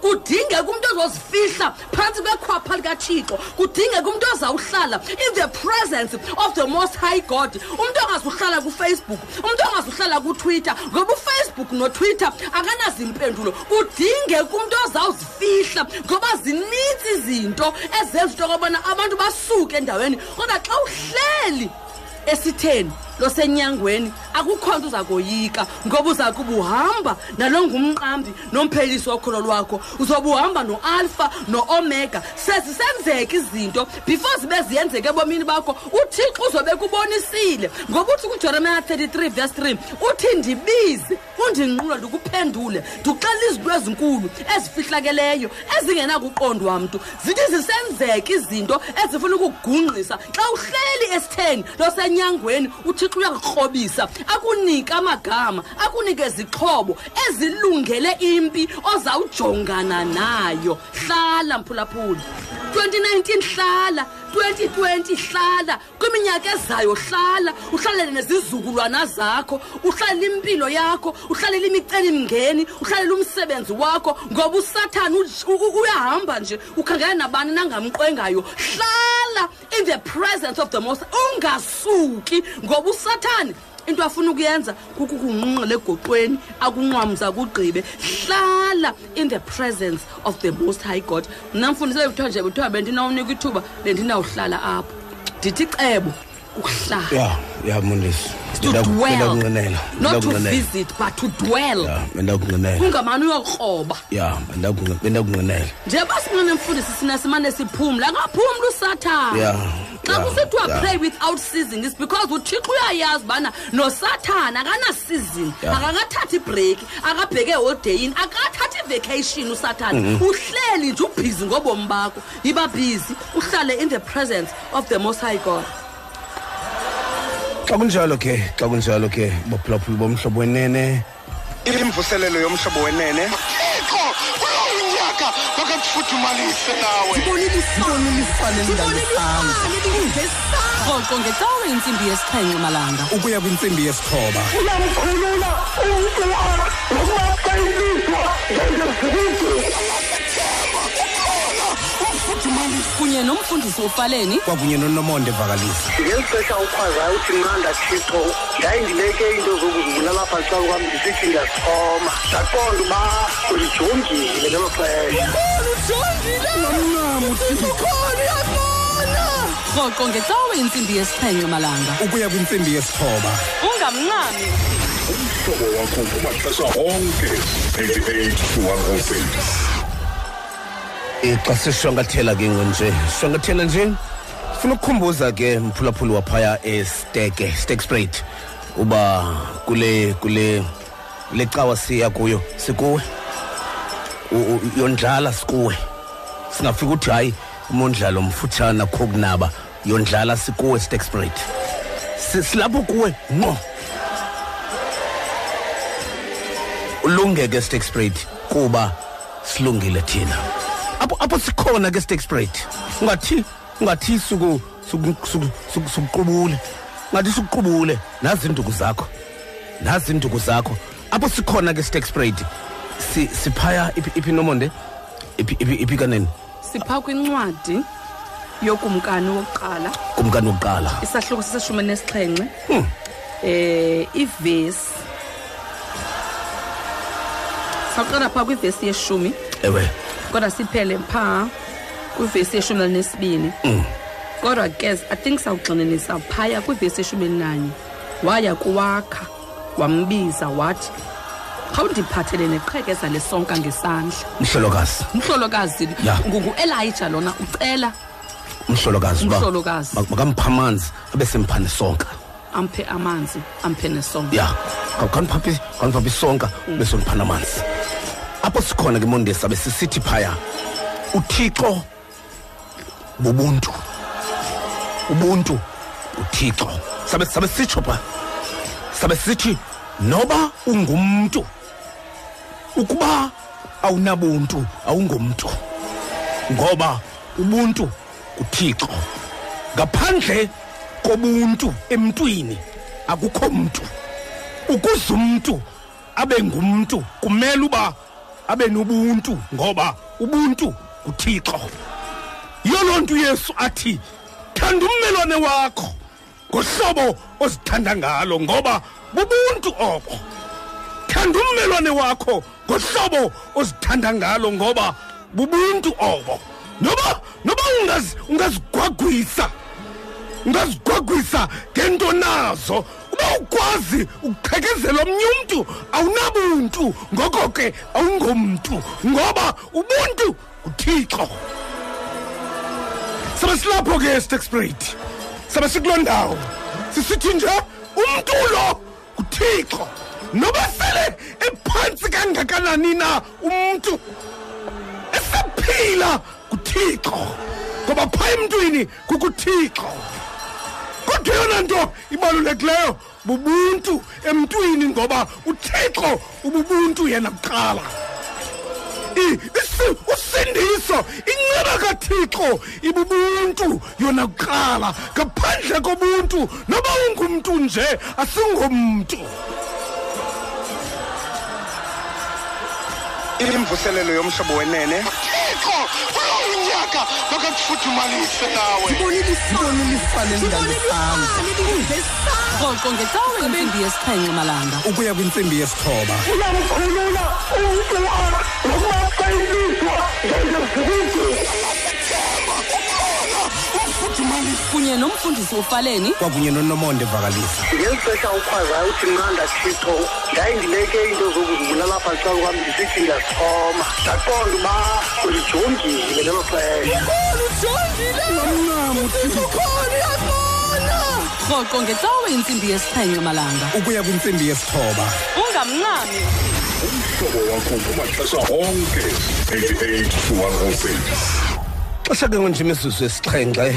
Kudingeka umntu ozozifihla phantsi kwekhwapha likathixo. Kudingeka umntu ozawuhlala in the presence of the most high god. Umntu ongazuhlala kufacebook umntu ongazuhlala kutwitter ngoba ufacebook notwitter akanazimpendulo kudingeka umntu ozawuzifihla ngoba zinintsi izinto ezenza into okobana abantu basuke endaweni kodwa xa uhleli esitheni losenyangweni akukho nto uza koyika ngoba uza kuba uhamba nalo ngumqambi nomphelisi wokholo lwakho. Uzobe uhamba noalfa no-omega sezisenzeka izinto before zibe ziyenzeka ebomini bakho. Uthixo uzobe kubonisile ngoba uthi kujeremiya 33 verse 3 uthi ndibize undinqula ndikuphendule ndikuxelela izinto ezinkulu ezifihlakeleyo ezingenakuqondwa mntu. Zithi zisenzeka izinto ezifuna ukugungqisa. Xa uhleli esitheni losenyangweni uthixo uyakukrobisa akunike amagama akunike izixhobo ezilungele impi ozawujongana nayo. Hlala mphulaphula 2019 hlala 2020 hlala kwiminyaka ezayo hlala uhlalele nezizukulwana zakho uhlalele impilo yakho uhlalele imicelimngeni uhlalele umsebenzi wakho ngoba usathane uj- u- u- uyahamba nje ukhangela nabani nangamqwengayo. Hlala in the presence of the most ungasuki ngoba usathane. Into afuna ukuyenza kukukunqunqela egoqweni akunqwamza kugqibe hlala in the presence of the most high god. Mna mfundisele kuthiwa nje kuthiwa bendinawunika ithuba bendinawuhlala apho. Ndithi cebo. Ukuhlala ya ya mondesi To dwell. bendakunqinela not to visit but to dwell. Bendakunqinela ungamane uyokroba. Ya bendakunqinela nje basinqane mfundisi sina simane siphumla. Akaphumla usathane ya xa ya, kusithiwa ya. pray without season is because uthixo uyayazi ubana nosathane akanasizini Ya. akakathathi ibhreyiki akabheke eholideyini akathathi ivacation usathane Mhm. uhleli nje ubhizi ngobomi bakho. Yiba bhizi uhlale in the presence of the most high god. Xa kunjalo ke xa kunjalo ke baphulaphuli bomhlobo wenene. Imvuselelo yomhlobo wenene. Thixo kulo unyaka makakufuthumalise nawe rhoqo ngecawe intsimbi yesixhenxe malanga. Ukuya kwintsimbi yesithoba. Uyamkhulula umntu nokumaqayiswa kunye nomfundisi ufaleni kwakunye nonomonde vakalisa ngeli xesha ukhwazayo uthi nqanda thixo ndayindibeke iinto zokuzibulala apha xa kwam ndisithi ndiyazixhoma ndaqonda uba ulijongile ngelo xesha. Rhoqo ngecawe intsimbi yesixhenxe malanga. Ukuya kwintsimbi yesithoba. Ungamncami. Umhlobo wakho kumaxesha onke 88 to 106 Eh, xa sishwankathela ke ngonje. Shwankathela nje funa ukukhumbuza ke mphulaphuli waphaya esteke stake sprate uba kule kule le cawa siya kuyo sikuwe? Yondlala sikuwe? Singafika uthi hayi umondlalo mfutshana kho kunaba yondlala sikuwe stake Si- silapho kuwe? Ngqo. Ulunge ke stake sprate kuba silungile thina. Apho apho sikhona ke stake sprate ungathi ungathi suku suku- suku- suku- sukuqubule. Ungathi sukuqubule. Nazi induku zakho. Nazi induku zakho. Apho sikhona ke steak spread si siphaya iphi iphi nomonde iphi iphi iphi kanene? Sipha kwincwadi yokumkani wokuqala. Kumkani wokuqala. Isahluko seseshumi nesixhenxe. Hmm. eh ivesi. Saqala phaa kwivesi yeshumi. Ewe. Kodwa siphele phaa kwivesi yeshumi elinesibini Mm. kodwa ke i think sawugxininisa phaya kwivesi yeshumi elinanye waya kuwakha wambiza wathi khawundiphathele neqhekeza lesonka ngesandla. Mhlolokazi. Umhlolokazi Ya. nguelijah lona ucela. Umhlolokazi uba Umhlolokazi. mak- makampha amanzi abe semphane sonka amphe amanzi amphe nesonka. Ya. Kandiphaphi kandiphaphi isonka bese ndiphana amanzi apho sikhona ke mondesi abe sisithi phaya uthixo bubuntu. Ubuntu uthixo. Sabe sabe sitsho pha sabe sithi noba ungumntu ukuba awunabuntu awungomntu ngoba ubuntu uthixo ngaphandle kobuntu emntwini akukho mntu. Ukuze umntu abe ngumntu kumele uba abe nobuntu ngoba ubuntu uthixo. Yiyo loo nto uyesu athi thanda ummelwane wakho ngohlobo ozithanda ngalo ngoba bubuntu obo thanda ummelwane wakho ngohlobo ozithanda ngalo ngoba bubuntu obo noba noba ungazi ungazigwagwisa ungazigwagwisa ngento nazo uba ukwazi ukuqhekezela omnye umntu awunabuntu. Ngoko ke awungomntu ngoba ubuntu uthixo sabe silapho ke stexprate sabe sikuloo ndawo? Sisithi nje umntu lo uthixo noba sele ephantsi kangakanani na umntu esaphila kuthixo ngoba phaa emntwini kukuthixo. Kodwa eyona nto ibalulekileyo bubuntu emntwini ngoba uthixo ububuntu yena kuqala. Usindiso inceba kathixo ibubuntu yona kuqala. Ngaphandle kobuntu noba ungumntu nje asingomntu. Imvuselelo yomhlobo wenene. Thixo uyawunyaka makakufuthumalise nawe Ngibonile ifane rhoqo ngecawe intsimbi yesixhenxe malanga. Ukuya kwintsimbi yesithoba. Uyamkhulula umntu nokuba ilizwa kunye nomfundisi ufaleni. Kwakunye nonomonde vakalisa ngeli xesha ukhwazayo uthi nqanda thixo ndayindibeke iinto zokuzibulala apha xa kwam ndisithi ndiyasixhoma ndaqonda uba ulijongile ngelo xesha. Rhoqo ngecawe intsimbi yesixhenxe malanga. Ukuya kwintsimbi yesithoba. Ungamncami. Umhlobo wakho kumaxesha onke 88 to 106 xesha ke ngonje imizuzu esixhenxe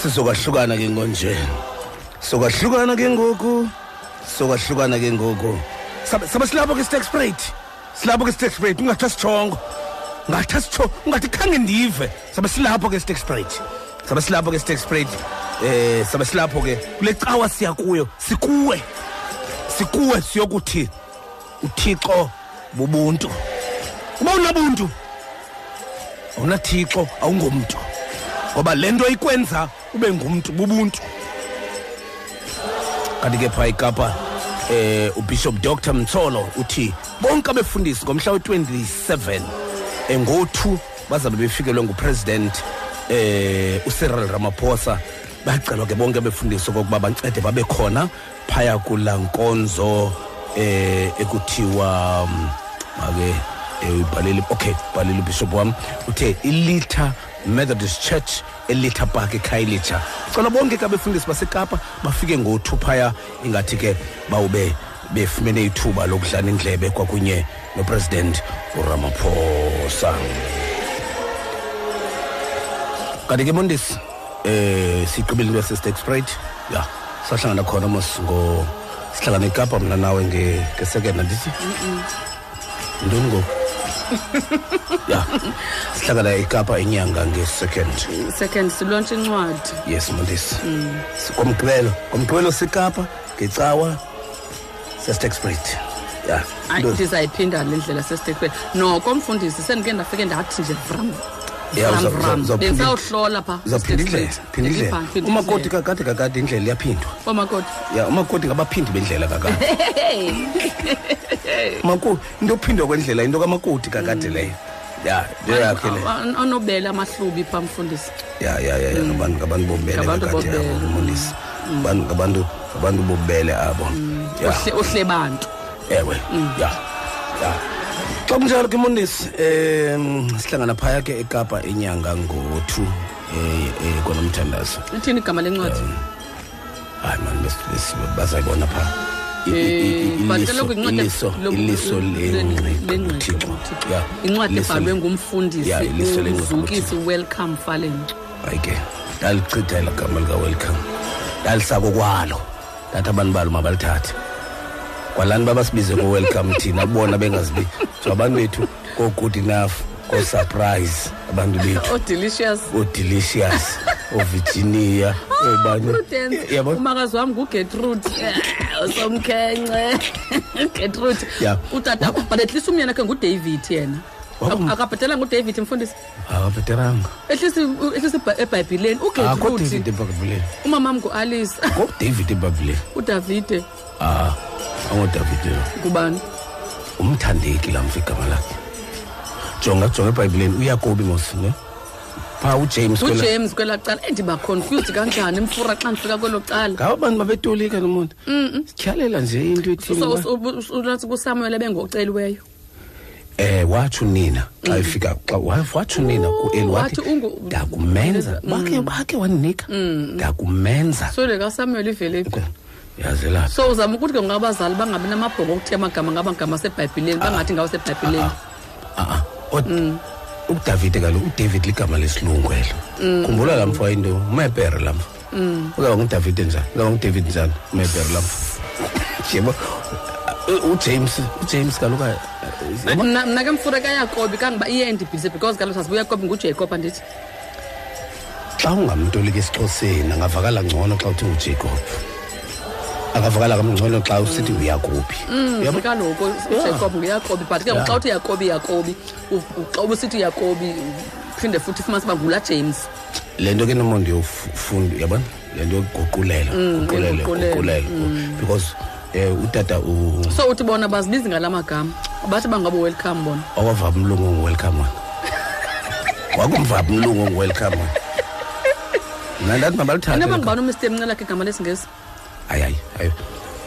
sizokwahlukana ke ngonje. Sizokwahlukana ke ngoku. Sizokwahlukana ke ngoku. Sabe silapho ke steak spread silapho ke steak spread ungathi asitshongo ngathi asitsho ungathi khange ndive. Sabe silapho ke steak spread sabe silapho ke steak spread eh sabe silapho ke? Kule cawa siya kuyo sikuwe. Sikuwe siyokuthi uthixo bubuntu. Uba unabuntu? Awunathixo awungomntu. Ngoba le nto ikwenza ube ngumntu bubuntu. Kanti ke phaa ikapa eh ubishop dr mtsolo uthi bonke abefundisi ngomhla we-27 eh, ngo-2 bazabe befikelwe ngupresident eh ucyril ramaphosa. Bayacelwa ke bonke abefundisi okokuba bancede babe khona phaya kulaa nkonzo eh ekuthiwa mm, ake eh, uyibhalile okay ubhalile ubishop wam uthe ilitha methodist church elitha park ekhayelitsha cela bonke ke abefundisi basekapa bafike ngo-two phaya ingathi ke bawube befumene ithuba lokudlana indlebe kwakunye nopresident uramaphosa kanti ke mondisi eh sigqibile into yasesteak sprite? Ya sahlangana khona mos sihlangana ekapa mna nawe nge- ngesekenda ndithi? Ntoni ngoku? Ya. Sihlangana ekapa inyanga nge-second. Second silontshe incwadi. Yes mondisi. Ngomgqibelo ngomgqibelo sikapa ngecawa sesitexbrit ya. Hayi ndizayiphinda le ndlela sesitekweni noko mfundisi sendike ndafike ndathi nje vram bendisawuhlola phaa uzawuphinda indlela phinda indlela. umakoti kakade kakade indlela iyaphindwa omakoti ya umakoti ngabaphindi bendlela kakade. makoti into yophindwa kwendlela into kamakoti kakade leyo. Ya into yakhe le. onobele amahlubi phaa mfundisi. Ya ya ya ya ngabantu ngabantu bobele Ngabantu kakade bobele. abo mfundisi. Ngabantu ngabantu ngabantu bobele abo. Ya. Uhle- uhle bantu. Ewe ya ya. Xa kunjalo ke mondisi um sihlangana phaya ke ekapa inyanga ngo-two um konomthandazo ithini igama lencwadi? Hayi mani bes- bes- bazayibona phaa. I- i- i- Eh, but iliso- kaloku incwadi iliso- lo- iliso lengqiqo lengqiqo ya incwadi iliso ebhalwe le- ngumfundisi ya iliso lengqiqo uzukisi welcome falenco hayi ke ndalichitha ela gama likawelcome ndalisako kwalo. Ndathi abantu balo mabalithathe. Kwalani babasibize ngo-welcome thina bona bengazibi so abantu bethu go-good enough go-surprise abantu bethu. Odelicious odelicious ovirginia obanye prudence yabo? Umakazi wami ngugetrude. Usomkhencee getrude. Ya. utata but at least umyeni akhe ngudavid yena. Wabo- akabhetelanga ngudavid mfundisi? Akabheteranga at least at least ebha- ebhayibhileni. Akho david ugetrude ebhayibhileni. Umamam ngualice ngo-david ebhayibhileni. Udavide. Ah angodavid lo. Ngubani? Umthandeki lamfa igama lakhe. Jonga jonga ebhayibhileni. Uyakobi mos ne phaa ujames kwela- ujames kwelaa cala endiba confused kanjani? Mfura xa ndifika kwelo cala ngabo bantu babetolika nomuntu Mm-mm. sityhalela nje into ethini so uba- ulathi kusamuel ebengoceliweyo? Eh watsho nina xa ifika xa wa- watsho nina ku-eli wathi wathi ungu ndakumenza. Bakhe bakhe wandinika ndakumenza. So le kasamuel ivele phi yazela so uzama ukuthi ke ngabazali bangabi namabhoko okuthiya amagama ngaba ngama sebhayibhileni bangathi ngawo sebhayibhileni udavide kaloku udavid ligama lesilungu elo. Mm. khumbula la mfo into umepere la mfo. Mm. uzaba ngudavide njani? Uzaba ngudavid njani umepere la mfo? Yebo ujames ujames kaloku mna ke mfura kayakobi kangoba iye endibhilise because kaloku saziba uyakobi ngujacob andithi. Xa ungamtolika esixhoseni angavakala ngcono xa uthi ngujacob angavakala kamngcono xa usithi uyakobi Mm, Yabo? kaloku ujacob nguyakobi but ke Ya. ngoku xa uthi yakobi yakobi u- u- xa ubusithi yakobi phinde futhi ufumanisa uba ngula james. Le nto ke nomondo yofunda yabona le nto yokuguqulela Mm, guqulele yokuguqulela, guqulela mm. because um utata u- so uthi bona bazibizi ngala magama bathi bangabo welcome bona. Awavaba umlungu ongu-welcome wena. Wakumvaba umlungu ongu-welcome wena. Mna ndathi mabalithathe inoba ngubani umr. Mnqela khe igama lesingesi? Hayi hayi hayi.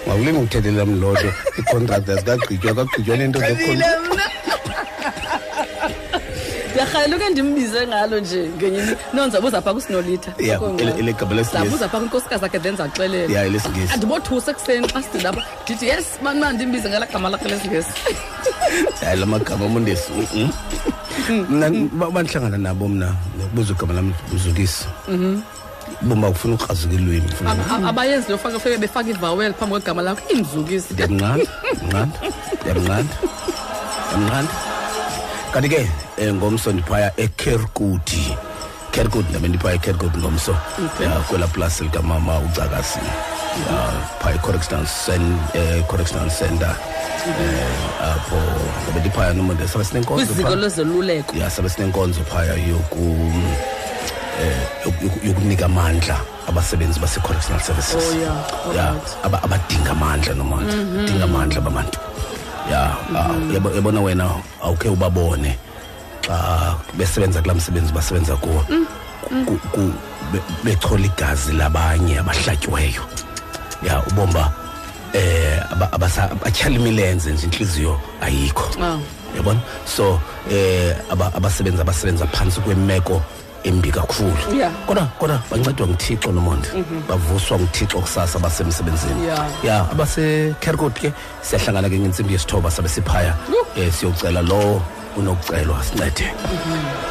Makulimi ukuthethelela mloto icontract azikagqitywa kagqitywa nento mna. Ndiyarhalela uke ndimbize ngalo nje ngenye imini. Nonzabuza phaa kusinolitha. Ya, ele- ele gama lesingesi. zabuza phaa kwinkosikazi akhe then zaxelela ya elesingesi andibothusa ekuseni xa sidilapha ndithi yes mani mani ndimbize ngala gama lakhe lesingesi hayi la magama omondesi mna ba- bandihlangana nabo mna nokubuza igama lam mzukisi Mhm. bomba kufuna ukrazika ilwimi Ab- ab- abayenzi lofake feke befaka ivawel phambi kwegama lakho imzukisi ndiyamnqanda ndiyamnqanda ndiyamnqanda ndiyamnqanda. Kanti ke um ngomso ndiphaya ekerkudi kerkudi ndabe ndiphaya ekerkudi ngomso. Okay. ya kwela plasi likamama ucakasi ya phaya i-correctional cen- eh, correctional center. Um apho ndabe ndiphaya nomonde sabe sinenkonzo kwiziko phaa. lwezoluleko ya sabe sinenkonzo phaya yoku eh yoku- yoku- yokunika amandla abasebenzi base-correctional services Oh, yeah. ya Alright. aba- abadinga amandla nomandla Mhm. dinga amandla babantu ya ah, yabo- yabona wena awukhe ubabone xa besebenza kulaa msebenzi basebenza kuwo ku- ku- be- bechola igazi labanye abahlatyiweyo ya ubomba eh aba- abasa- batyhala imilenze nje intliziyo ayikho Ah. yabona so eh aba- abasebenzi abasebenza phantsi kwemeko embi kakhulu Yeah. kodwa kodwa bancedwa nguthixo nomonde Mhm. bavuswa nguthixo kusasa basemsebenzini Yeah. ya abasekerkot ke siyahlangana ke ngentsimbi yesithoba sabe siphaya um siyocela lo unokucelwa sincede.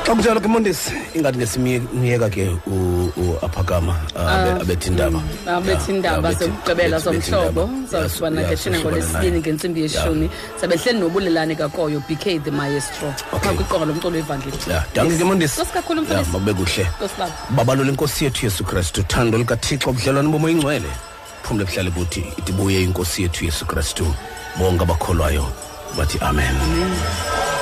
Xa kunjalo ke mondisi ingathi ngesimyeka ke u- u-aphakama abe- Ah, abethi indaba. mm, abethi Ya, indaba abethi- zokugqibela abethi- abethi zomhlobo indaba. zawufana Ya, ke shina sohlukana ngolwesibini naye. ngentsimbi Ya. yeshumi. Sabe hleli nobulelane kakoyo bk the maestro. Phaa kwiqonga lomculo wevangeli ya danke ke mondisi Nkosi kakhulu ya mfundisi. makube kuhle. Nkosi baba. Babalule inkosi yethu yesu kristu thando likathixo budlelwane bomo ingcwele phumle buhlale kuthi ithi buye inkosi yethu yesu kristu bonke abakholwayo bathi amen. Thank